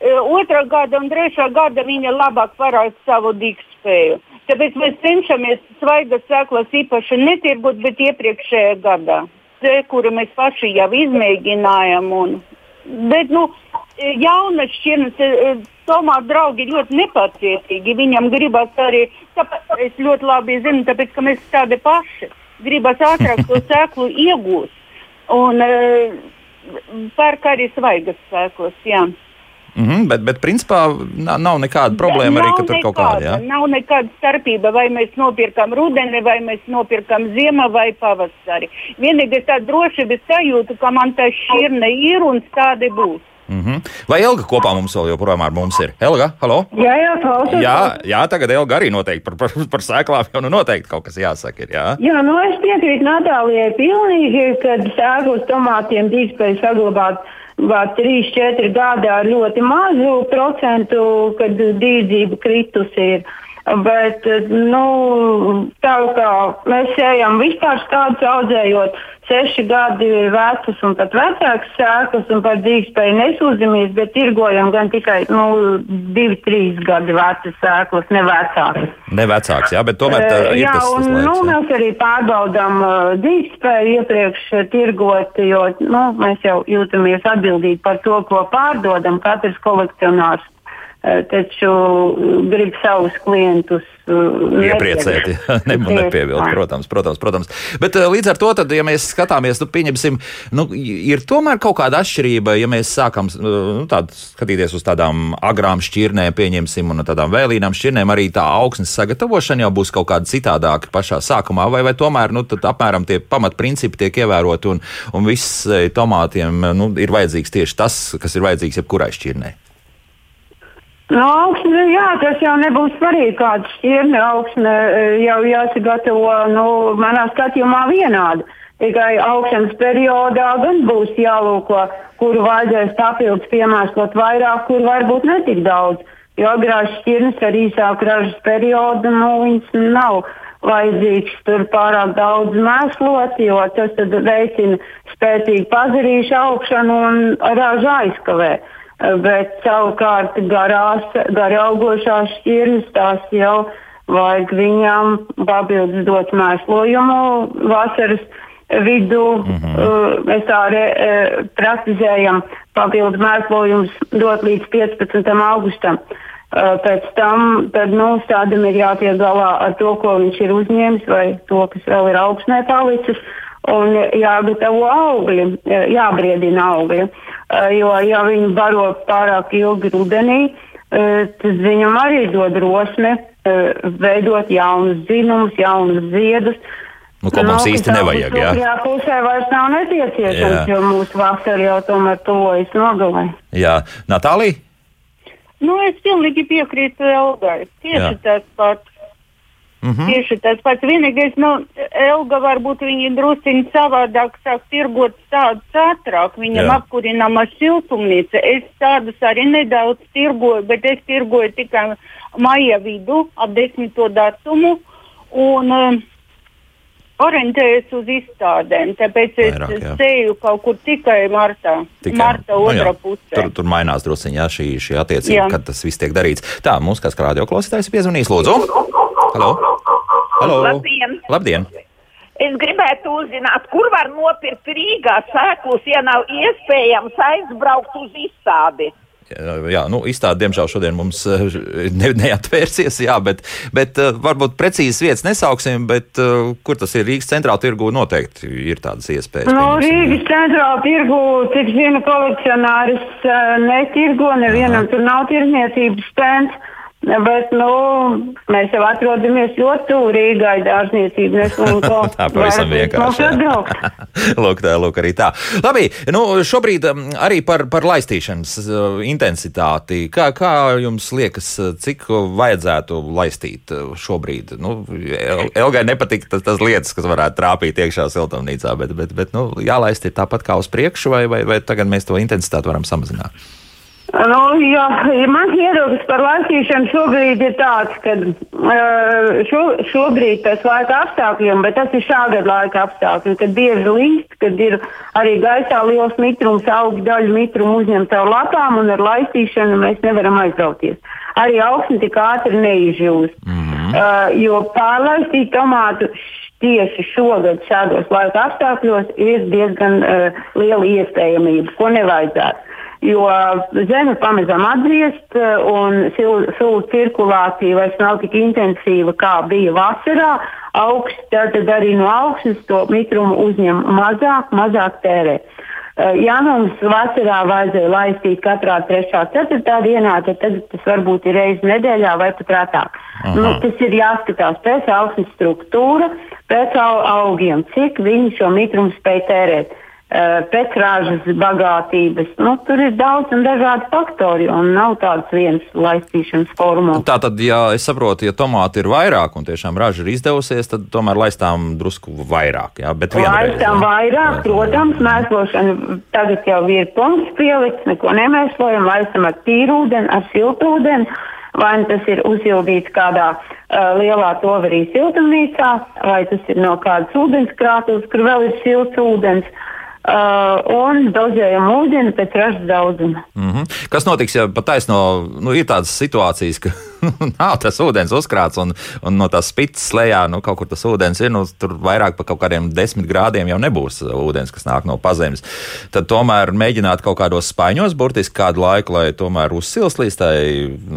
E, Otrā gada un trešā gada viņa labāk parāda savu dikspēju. Tāpēc mēs cenšamies svaigas sēklas īpaši netirgot, bet iepriekšējā gadā. Te, kuru mēs paši jau izmēģinājām. Un, bet, nu, jaunas šķirnes, e, tomātu draugi ļoti nepacietīgi. Viņam gribas arī, tāpēc es ļoti labi zinu, tāpēc, ka mēs tādi paši gribas ātrāk to sēklu iegūt. Un e, pērk arī svaigas sēklas, jā. Mm -hmm, bet, bet, principā, nav, nekāda problēma arī, ka tur kaut kāda. Jā? Nav nekāda starpība, vai mēs nopirkam rudeni, vai mēs nopirkam ziemā vai pavasari. Vienīgais tā drošības sajūta, ka man tā šķirne ir un tādi būs. Mm -hmm. Vai Elga kopā mums vēl joprojām ar mums ir? Elga, halo! Jā, jā, klausos. Jā, jā, tagad Elga arī noteikti par, par, par sēklām jau nu noteikti kaut kas jāsaka. Ir, jā? Jā, nu es piekrītu Natālijai pilnīgi, ka sēklas tomātiem drīkspēja saglabāt vēl 3-4 gadi ar ļoti mazu procentu, kad dīdzība kritus ir. Bet, nu, tā kā mēs ejam vispār tādus audzējot, seši gadi vecas un pat vecākas sēklas, un par dzīvespēju nesūdzamies, bet tirgojam gan tikai nu, divi, trīs gadi vecas sēklas, ne vecākas. Ne vecāks, jā, bet tomēr tā ir jā, tas, un, tas laiks, nu, jā. mēs arī pārbaudām uh, dzīvespēju iepriekš uh, tirgot, jo nu, mēs jau jūtamies atbildīgi par to, ko pārdodam, katrs kolekcionārs. Uh, taču uh, grib savus klientus Iepriecēt, jā, ne, nepievilkt, protams, protams, protams. Bet uh, līdz ar to, tad, ja mēs skatāmies, nu, pieņemsim, nu, ir tomēr kaut kāda atšķirība, ja mēs sākam nu, tād, skatīties uz tādām agrām šķirnēm, pieņemsim, un tādām vēlīnām šķirnēm, arī tā augsnes sagatavošana jau būs kaut kāda citādāka pašā sākumā, vai, vai tomēr, nu, tad apmēram tie pamatprincipi tiek ievēroti, un, un viss eh, tomātiem, nu, ir vajadzīgs tieši tas, kas ir vajadzīgs jebkurai šķirnei. No augsne, jā, tas jau nebūs svarīgi, kāda šķirne augsne eh, jau jāsagatavo, nu, manā skatījumā vienādi. Tikai augšanas periodā gan būs jālūko, kuru vajadzēs papildus piemēslot vairāk, kur varbūt netik daudz. Jo agrās šķirnes ar īsāku ražas periodu, nu, viņas nav vajadzīgs tur pārāk daudz mēslot, jo tas veicina spēcīgu pazarīšu augšanu un ražu aizkavē. Bet savukārt garās, garaugošās šķirnes tās jau vajag viņām papildus dot mēslojumu vasaras vidū. Mm -hmm. uh, mēs tā re, uh, praktizējam papildus mēslojumus dot līdz 15. augustam. Uh, pēc tam tad, nu, stādam ir jātiek galā ar to, ko viņš ir uzņēmis, vai to, kas vēl ir augsnē palicis, un jāgatavo augļi, jābriedina augļi. Uh, jo, ja viņi baro pārāk ilgi rudenī, uh, tas viņam arī dod drosmi uh, veidot jaunus dzinumus, jaunus ziedus. Nu, ko mums īsti nevajag, jā? Jā, pusē vairs nav nepieciešams, jo mūsu vasara jau tomēr tuvojas nogalē. Jā, Natālija? Nu, es pilnīgi piekrītu Elgai. Tieši Jā. tas pats. Mm -hmm. Tieši tas pats. Vienīgais, nu, Elga varbūt viņa drusciņi savādāk sāk tirgot tādus ātrāk. Viņam Jā. apkurināma siltumnīca. Es tādus arī nedaudz tirgoju, bet es tirgoju tikai maija vidu, ap desmito datumu. Un, um, Orientējos uz izstādēm, tāpēc es Vairāk, jā. sēju kaut kur tikai martā. Tikai- Marta nu otrā pusē. Tur, tur mainās druskuļi, šī, šī Jā. kad tas viss tiek darīts. Tā, mums kāds radio klausītājs ir piezvanījis, lūdzu. Halo! Halo! Labdien! Labdien! Es gribētu uzzināt, kur var nopirkt Rīgā sēklus, ja nav iespējams aizbraukt uz izstādi. Jā, nu, izstāde, diemžēl, šodien mums eh, ne, neatvērsies, jā, bet, bet eh, varbūt precīzas vietas nesauksim, bet eh, kur tas ir Rīgas centrāla tirgu noteikti ir tādas iespējas. No. Nu, Rīgas centrāla tirgu, cik zinu, kolekcionāris netirgo, nevienam tur nav tirzniecības stends. Bet, nu, mēs jau atrodamies ļoti tuvu Rīgai dārzniecību. Neslunko. Tā pavisam vienkārši. lūk, tā, lūk, arī tā. Labi, nu, šobrīd um, arī par, par laistīšanas uh, intensitāti. Kā, kā jums liekas, uh, cik vajadzētu laistīt uh, šobrīd? Nu, El- Elgai nepatīk tas, tas lietas, kas varētu trāpīt iekšā siltumnīcā, bet, bet, bet nu, jālaist ir tāpat kā uz priekšu, vai, vai, vai tagad mēs to intensitāti varam samazināt? Nu, jā, mans viedoklis par laistīšanu šobrīd ir tāds, ka šo, šobrīd pēc laika apstākļiem, bet tas ir šā gada laika apstākļi, kad bieži līst, kad ir arī gaisā liels mitrums, augu daļu mitrumu uzņem caur lapām un ar laistīšanu mēs nevaram aizrauties. Arī augsne tik ātri neizžūst. Mm -hmm. uh, jo pārlaistīt tomātu tieši šogad šādos laika apstākļos ir diezgan uh, liela iespējamība, ko nevajadzētu. Jo zeme pamazām atgriezt, uh, un sulu cirkulācija vairs nav tik intensīva, kā bija vasarā. Augsts, tad arī no augsnes to mitrumu uzņem mazāk, mazāk tērē. Uh, Ja mums vasarā vajadzēja laistīt katrā 3. un 4. dienā, tad tagad tas varbūt ir reizes nedēļā vai pat retāk. Nu, tas ir jāskatās pēc augsnes struktūra, pēc au- augiem, cik viņi šo mitrumu spēj tērēt. Uh, Pēc ražas bagātības. Nu, tur ir daudz un dažādi faktori, un nav tādas vienas laistīšanas formulas. Tā tad, ja es saprotu, ja tomāti ir vairāk un tiešām raža ir izdevusies, tad tomēr laistām drusku vairāk. Jā, bet vienreiz, Laistām jā. vairāk, protams, mēslošana tagad jau ir punkts pielikts, neko nemēslojam, laistam ar tīru ūdeni, ar siltu ūdeni. vai nu tas ir uzsildīts kādā uh, lielā toverī siltumnīcā, vai tas ir no kādas ūdenskrātuves, kur vēl ir silts ūdens. Uh, un dozējam ūdeni pēc ražas daudzuma. Mm -hmm. Kas notiks, ja pat taisno nu, ir tādas situācijas, ka nav tas ūdens uzkrāts un, un no tās spītas lejā nu, kaut kur tas ūdens ir, nu, tur vairāk par kaut kādiem desmit grādiem jau nebūs ūdens, kas nāk no pazemes. Tad tomēr mēģināt kaut kādos spaiņos burtiski kādu laiku, lai tomēr uzsils līdz tai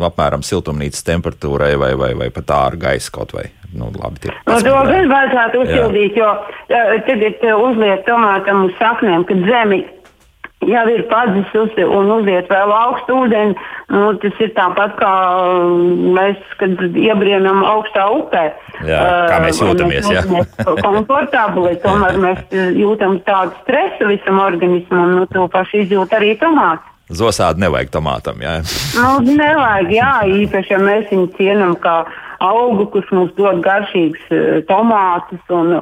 apmēram siltumnīcas temperatūrai vai, vai, vai pat ārā gaisa kaut vai. Nu, labi, tie, no, to gan vajadzētu uzsildīt, jo uh, tagad uh, uzliek tomātam uz saknēm, kad zemi jau ir padzisusi un uziet vēl augstu ūdeni. Nu, tas ir tāpat kā mēs, kad iebrienam augstā upē. Jā, kā mēs jūtamies. Uh, mēs komfortabli, tomēr mēs jūtam tādu stresu visam organismam, nu, to pašu izjūt arī tomāts. Zosādi nevajag tomātam, jā. Nu, nevajag, jā, īpaši, ja mēs viņu cienam kā augu, kurš mums dod garšīgus uh, tomātus, un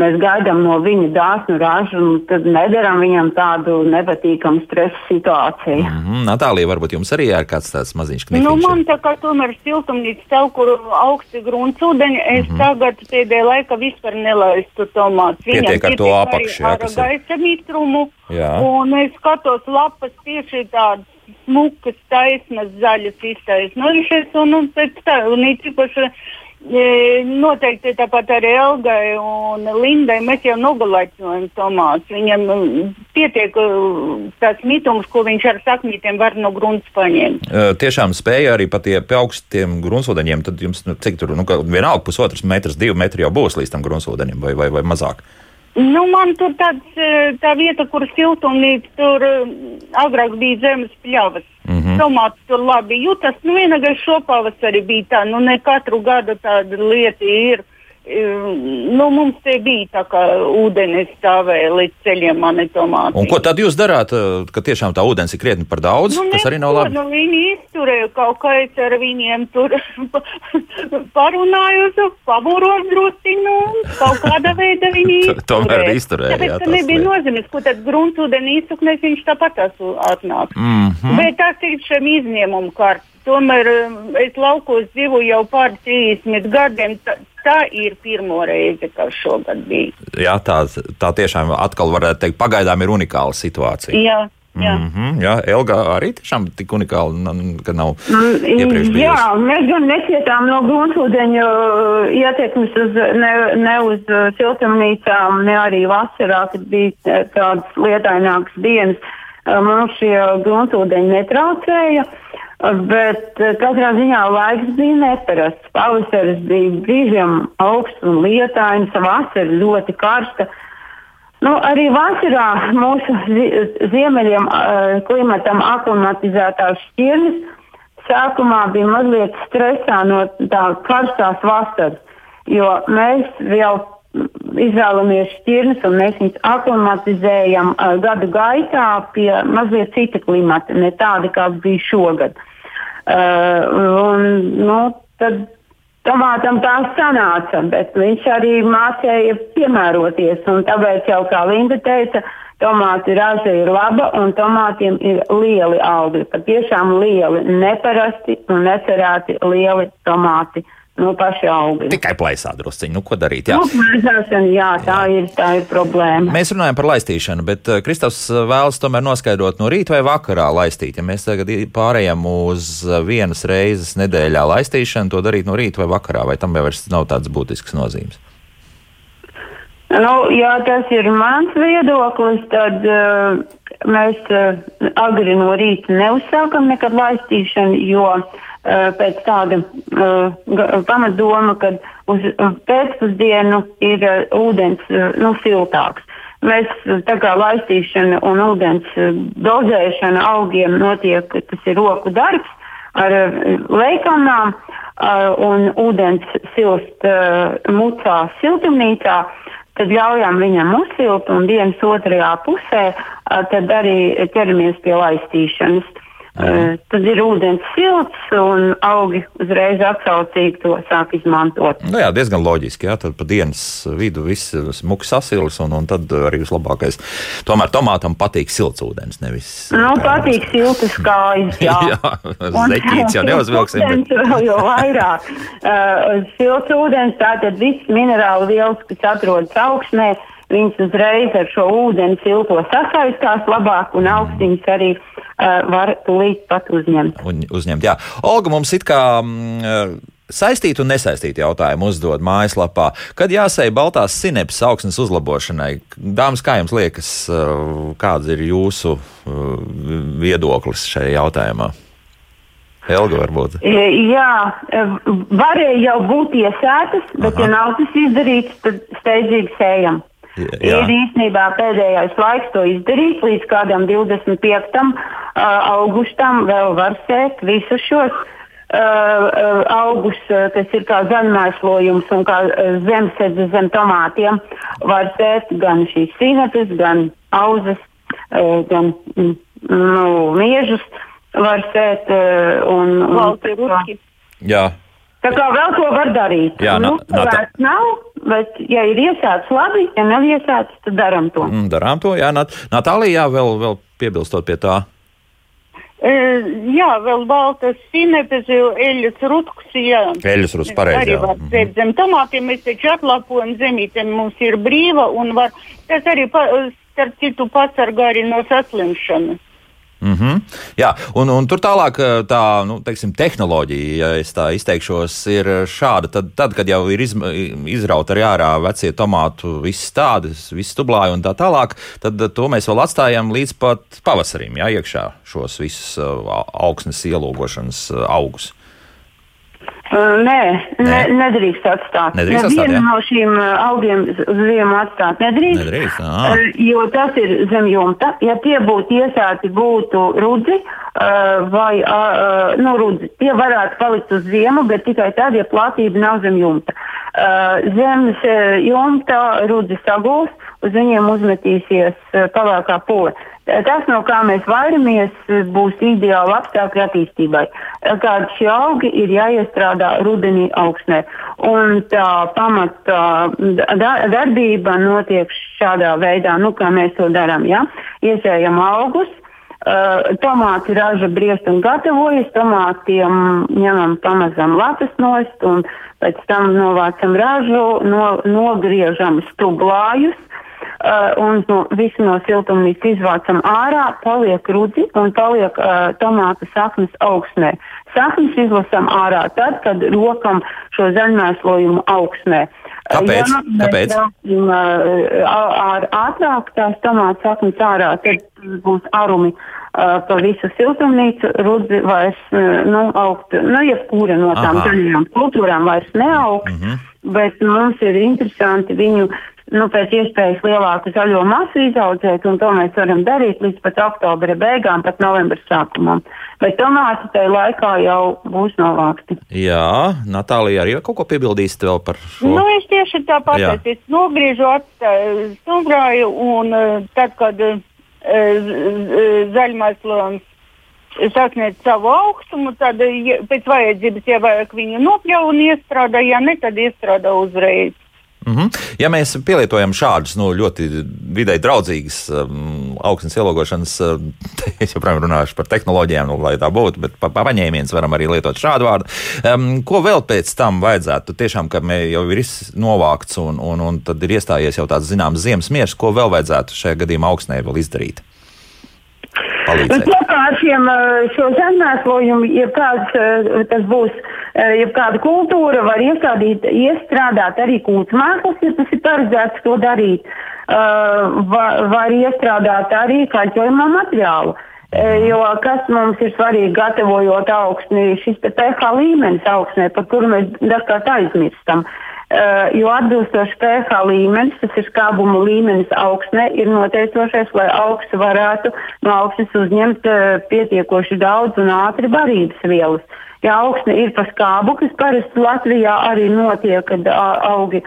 mēs gaidām no viņa dāsnu ražu, un tad nedaram viņam tādu nepatīkamu stresa situāciju. Mm -hmm. Natālija, varbūt jums arī ir kāds tāds maziņš knifiņš? Nu, man tā kā tomēr siltumnīca tev, kur augsti gruntsūdeņi, es mm -hmm. tagad pēdējā laika vispār nelaistu tomātus. Pietiek ar to apakšu, jā, ar gaisa mitrumu, jā. un es skatos lapas tieši tādas smukas, taisnas, zaļas iztaisnojušies, un, un pēc tā, un īpaši e, noteikti tāpat arī Elgai un Lindai mēs jau nogalaicojam tomātus. Viņam pietiek tāds mitums, ko viņš ar saknītiem var no grunts paņemt. Tiešām spēja arī pat pie augstiem gruntsūdeņiem, tad jums, nu, cik tur, nu, vienalga pusotrs metrs, divi metri jau būs līdz tam gruntsūdeņiem vai, vai, vai mazāk. Nu, man tur tāds, tā vieta, kur siltumnīca, tur agrāk bija zemes pļavas. Mm -hmm. Tomāts tur labi jūtas. Nu, vienīgais šopavasarī bija tā, nu ne katru gadu tāda lieta ir. Nu, mums te bija tā, ka ūdens stāvēja līdz ceļiem, mani tomāti. Un ko tad jūs darāt, eh, ka tiešām tā ūdens ir krietni par daudz? Nu, tas arī nav labi. Nu, viņi izturēja kaut kā es ar viņiem tur parunāju, pabūros drusciņu, kaut kāda veida viņi izturēja. Tomēr izturēja. Tāpēc, jā, ka nebija nozīmes, ko tad gruntsūdeni izsuknēs, viņš tāpat atnāk. Mm -hmm. Bet tas ir šiem izņēmumu kārtas. Tomēr um, es laukos dzīvoju jau pār 30 gadiem. Tā, tā ir pirmo reize, kas šogad bija. Jā, tā, tā tiešām atkal varētu teikt, pagaidām ir unikāla situācija. Jā. Jā. Mm -hmm, jā, Elga arī tiešām tik unikāla, ka nav mm, iepriekš bijusi. Jā, mēs gan necietām no gruntsūdeņu uh, ietekmes uz, ne, ne uz uh, siltumnīcām, ne arī vasarā, kad bija uh, tādas lietainākas dienas. Mums šie gruntsūdeņi netraucēja. Uh, Bet eh, katrā ziņā laiks bija neparasts. Pavasaris bija brīžiem augsts un lietains, vasara ļoti karsta. Nu, arī vasarā mūsu ziemeļiem uh, klimatam aklimatizētās šķirnes sākumā bija mazliet stresā no tā karstās vasaras, jo mēs jau izvēlamies šķirnes un mēs viņus aklimatizējam uh, gadu gaitā pie mazliet cita klimata, ne tāda, kāds bija šogad. Uh, un, nu, tad tomātam tā sanāca, bet viņš arī mācīja piemēroties. Tāpēc jau kā Linda teica, tomātu raža ir laba un tomātiem ir lieli augļi. Patiešām lieli, neparasti un necerēti lieli tomāti. Uh, no paša augļa. Tikai plaisā drusciņi. Nu, ko darīt? Jā, nu, plēsāšana, jā tā, jā. Ir, tā ir problēma. Mēs runājam par laistīšanu, bet uh, Kristofs uh, vēlas tomēr noskaidrot no rīta vai vakarā laistīt. Ja mēs tagad pārējām uz uh, vienas reizes nedēļā laistīšanu, to darīt no rīta vai vakarā, vai tam jau vairs nav tāds būtisks nozīmes? Nu, ja tas ir mans viedoklis, tad uh, mēs uh, agri no rīta neuzsākam nekad laistīšanu, jo uh, Eh, pēc tāda uh, pamatdoma, ka uz pēcpusdienu ir ūdens nu, siltāks. Mēs tā kā laistīšana un ūdens dozēšana augiem notiek, tas ir roku darbs ar leikamnām un ūdens silst mucā siltumnīcā tad ļaujam viņam uzsilt un dienas otrajā pusē tad arī ķeramies pie laistīšanas. Uh, tad ir ūdens silts, un augi uzreiz atsaucīgi to sāk izmantot. Nu, jā, diezgan loģiski. Jā, tad pa dienas vidu viss smuki sasilis, un, un tad arī vislabākais. Tomēr tomātam patīk silts ūdens, nevis. Nu, patīk siltas kājas. Jā, jā zeķīts jau neuzvilksim. Bet... Vēl jau vairāk. Uh, silts ūdens, tātad viss minerālu vielas, kas atrodas augsnē, viņas uzreiz ar šo ūdeni silto sasaistās labāk, un augstiņas arī uh, var tūlīt pat uzņemt. Un, uzņemt jā. Olga mums it kā. Mm, Saistīti un nesaistīti jautājumi uzdod mājaslapā. Kad jāsēja baltās sinepes augsnes uzlabošanai, dāmas, kā jums liekas, kāds ir jūsu viedoklis šajā jautājumā? Helga varbūt. Jā, varēja jau būt iesētas, bet, Aha. ja nav tas izdarīts, tad steidzīgi sējam. Jā. Ir īstenībā pēdējais laiks to izdarīt, līdz kādam 25. Uh, augustam vēl var sēt visus šos uh, augus, kas ir kā zaļmēslojums un kā zemsedze zem tomātiem. Var sēt gan šīs sīnetes, gan auzas, uh, gan mm, nu, miežus var sēt un, un, un, Jā. Tā kā vēl to var darīt. Jā, nu, no, tā nav, bet, ja ir iesācis labi, ja nav iesācis, tad darām to. Mm, darām to, jā. Nat Natālijā vēl, vēl piebilstot pie tā. E, jā, vēl baltas sinepes, eļas rutkus, jā. Eļas rutkus, pareizi. Arī var sēt mm -hmm. zem tomātiem, mēs taču atlapojam zemītēm, mums ir brīva un var, tas arī, pa, starp citu, pasargā arī no saslimšanas. Mm -hmm. Jā, un, un tur tālāk tā nu, teiksim, tehnoloģija, ja es tā izteikšos, ir šāda. Tad, tad kad jau ir izrauta arī ārā vecie tomātu, visas tādas, visas stublāji un tā tālāk, tad to mēs vēl atstājam līdz pat pavasarim, jā, iekšā šos visus augsnes ielūgošanas augus. Uh, nē. Ne, nedrīkst atstāt. Nedrīkst atstāt Nevienu no šīm augiem uz ziemu atstāt nedrīkst. nedrīkst uh, jo tas ir zem jumta. Ja tie būtu iesāti, būtu rudzi uh, vai uh, nu, rudzi. Tie varētu palikt uz ziemu, bet tikai tad, ja platība nav zem jumta. Uh, zemes uh, jumta rudzi sagūs, uz viņiem uzmetīsies uh, palākā pūle. Tas, no kā mēs vairamies, būs ideāli apstākļi attīstībai. Kādi šie augi ir jāiestrādā rudenī augsnē. Un tā pamata da darbība notiek šādā veidā, nu, kā mēs to darām. Ja? Iesējam augus, Uh, tomāti raža briest un gatavojas, tomātiem ņemam pamazam lapas nost un pēc tam novācam ražu, no, nogriežam stublājus, uh, un no, visu no siltumnīcas izvācam ārā, paliek rudzi un paliek uh, tomātu saknes augsnē. Saknes izlasam ārā tad, kad rokam šo zaļmēslojumu augsnē. Kāpēc? Ja Kāpēc? Mēs ar ātrāk tās tomātu saknes ārā, tad būs arumi uh, pa visu siltumnīcu, rudzi vairs uh, nu, augt, nu, jebkura no tām zaļajām kultūrām vairs neaug, mm -hmm. bet mums ir interesanti viņu nu, pēc iespējas lielāku zaļo masu izaudzēt, un to mēs varam darīt līdz pat oktobra beigām, pat novembra sākumam. Bet tomāti tajā laikā jau būs novākti. Jā, Natālija arī kaut ko piebildīsit vēl par šo? Nu, es tieši tāpat, es nogriežu atstāju stumbrāju, un tad, kad zaļmaislons sasniedz savu augstumu, tad ja, pēc vajadzības, ja vajag viņu nopļauj un iestrādā, ja ne, tad iestrādā uzreiz. Mm -hmm. Ja mēs pielietojam šādus nu, ļoti videi draudzīgus um, augstnes ielogošanas, uh, es joprojām runāšu par tehnoloģijām, nu, lai tā būtu, bet pa, pa paņēmienus varam arī lietot šādu vārdu. Um, ko vēl pēc tam vajadzētu? Tiešām, ka jau ir novākts un, un, un tad ir iestājies jau tāds zināms ziemas miers, ko vēl vajadzētu šajā gadījumā augstnē vēl izdarīt? Palīdzēt? Nu, kopā ar šiem, šo zemēslojumu, ja kāds tas būs, ja kāda kultūra var iestādīt, iestrādāt arī kūtsmēklis, ja tas ir paredzēts to darīt, var, var iestrādāt arī kaļķojumā materiālu. Jo kas mums ir svarīgi, gatavojot augsni, šis pH līmenis augsnē, par kuru mēs dažkārt aizmirstam. Uh, jo atbilstoši pH līmenis, tas ir skābuma līmenis augsnē, ir noteicošais, lai augsts varētu no augsnes uzņemt uh, pietiekoši daudz un ātri barības vielas. Ja augsne ir pa skābu, kas parasti Latvijā arī notiek, kad augi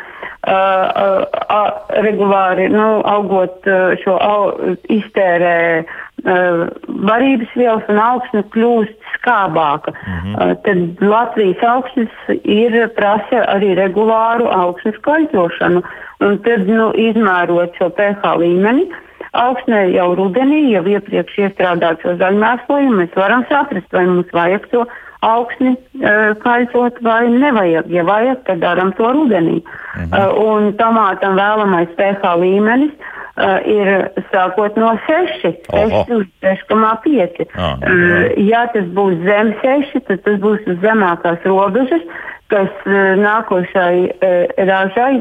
regulāri nu, augot šo au, iztērē barības vielas un augsne kļūst skābāka. Mm -hmm. tad Latvijas augsnes ir prasa arī regulāru augsnes kaļķošanu. Un tad, nu, izmērot šo pH līmeni, augsnē jau rudenī, jau iepriekš iestrādāt šo zaļmēslojumu, mēs varam saprast, vai mums vajag to augsni uh, kaļķot vai nevajag. Ja vajag, tad darām to rudenī. Mm -hmm. uh, un tomātam vēlamais pH līmenis uh, ir sākot no 6, 6 uz 6,5. Ah, uh, ja tas būs zem 6, tad tas būs zemākās robežas, kas uh, nākošai uh, ražai,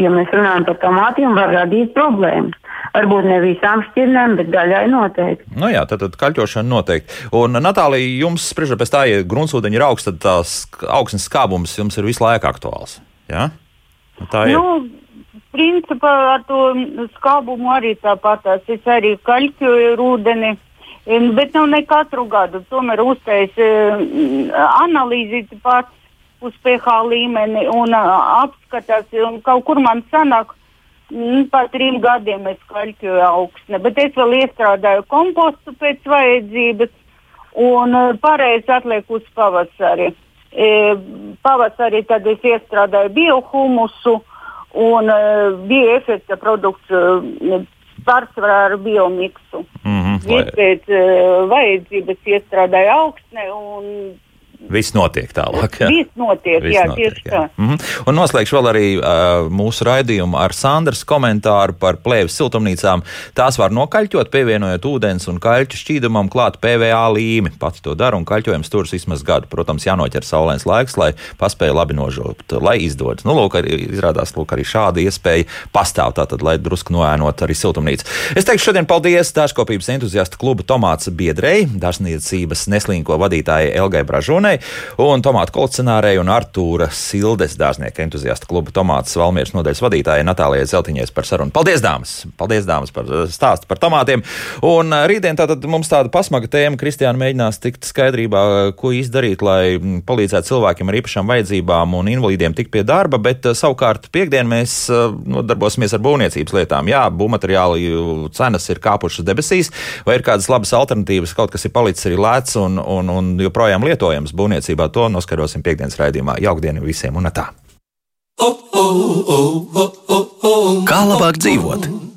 ja mēs runājam par tomātiem, var radīt problēmas. Varbūt ne visām šķirnēm, bet daļai noteikti. Nu jā, tad, tad kaļķošana noteikti. Un, Natālija, jums, spriežot pēc tā, ja gruntsūdeņi ir augsts, tad tās augsnes skābums jums ir visu laiku aktuāls. Ja? Nu, tā ir. Nu, Principā ar to skābumu arī tāpat. Es arī kaļķoju ūdeni. Bet nav ne katru gadu. Tomēr uztais analīzi pats uz pH līmeni un apskatās. Un kaut kur man sanāk, par trim gadiem es kaļķoju augsne. Bet es vēl iestrādāju kompostu pēc vajadzības un pareizi atlieku uz pavasari. Pavasarī tad es iestrādāju biohumusu un uh, bija efekta produkts uh, pārsvarā ar biomiksu. Mm -hmm, lai... Pēc uh, vajadzības iestrādāja augsne un Viss notiek tālāk. Jā. Viss notiek, Viss jā, notiek, tieši jā. tā. Mm -hmm. Un noslēgšu vēl arī uh, mūsu raidījumu ar Sandras komentāru par plēves siltumnīcām. Tās var nokaļķot, pievienojot ūdens un kaļķu šķīdumam klāt PVA līmi. Pati to dara un kaļķojums turas vismaz gadu. Protams, jānoķer saulēns laiks, lai paspēja labi nožūt, lai izdodas. Nu, lūk, arī, izrādās, lūk, arī šāda iespēja pastāv tātad, lai drusku noēnot arī siltumnīcu. Es teikšu šodien paldies dārzkopības entuziastu kluba Tomāts biedrei, dārzniecības neslīnko vadītājai Elgai Bražonai. Gunai un tomātu kolekcionārei un Artūra Sildes dārznieka entuziasta kluba tomātas Valmieras nodaļas vadītājai Natālijai Zeltiņai par sarunu. Paldies, dāmas! Paldies, dāmas, par eh, stāstu par tomātiem. Un eh, rītdien tātad mums tāda pasmaga tēma. Kristiāna mēģinās tikt skaidrībā, ko izdarīt, lai mm, palīdzētu cilvēkiem ar īpašām vajadzībām un invalīdiem tikt pie darba, bet eh, savukārt piekdien mēs nodarbosimies ar būvniecības lietām. Jā, būvmateriālu cenas ir kāpušas debesīs, vai ir kādas labas alternatīvas, kaut kas ir palicis arī lēts un, un, un joprojām lietojams būvniecībā. To noskaidrosim piekdienas raidījumā. Jaukdienu visiem un tā! Kā labāk dzīvot?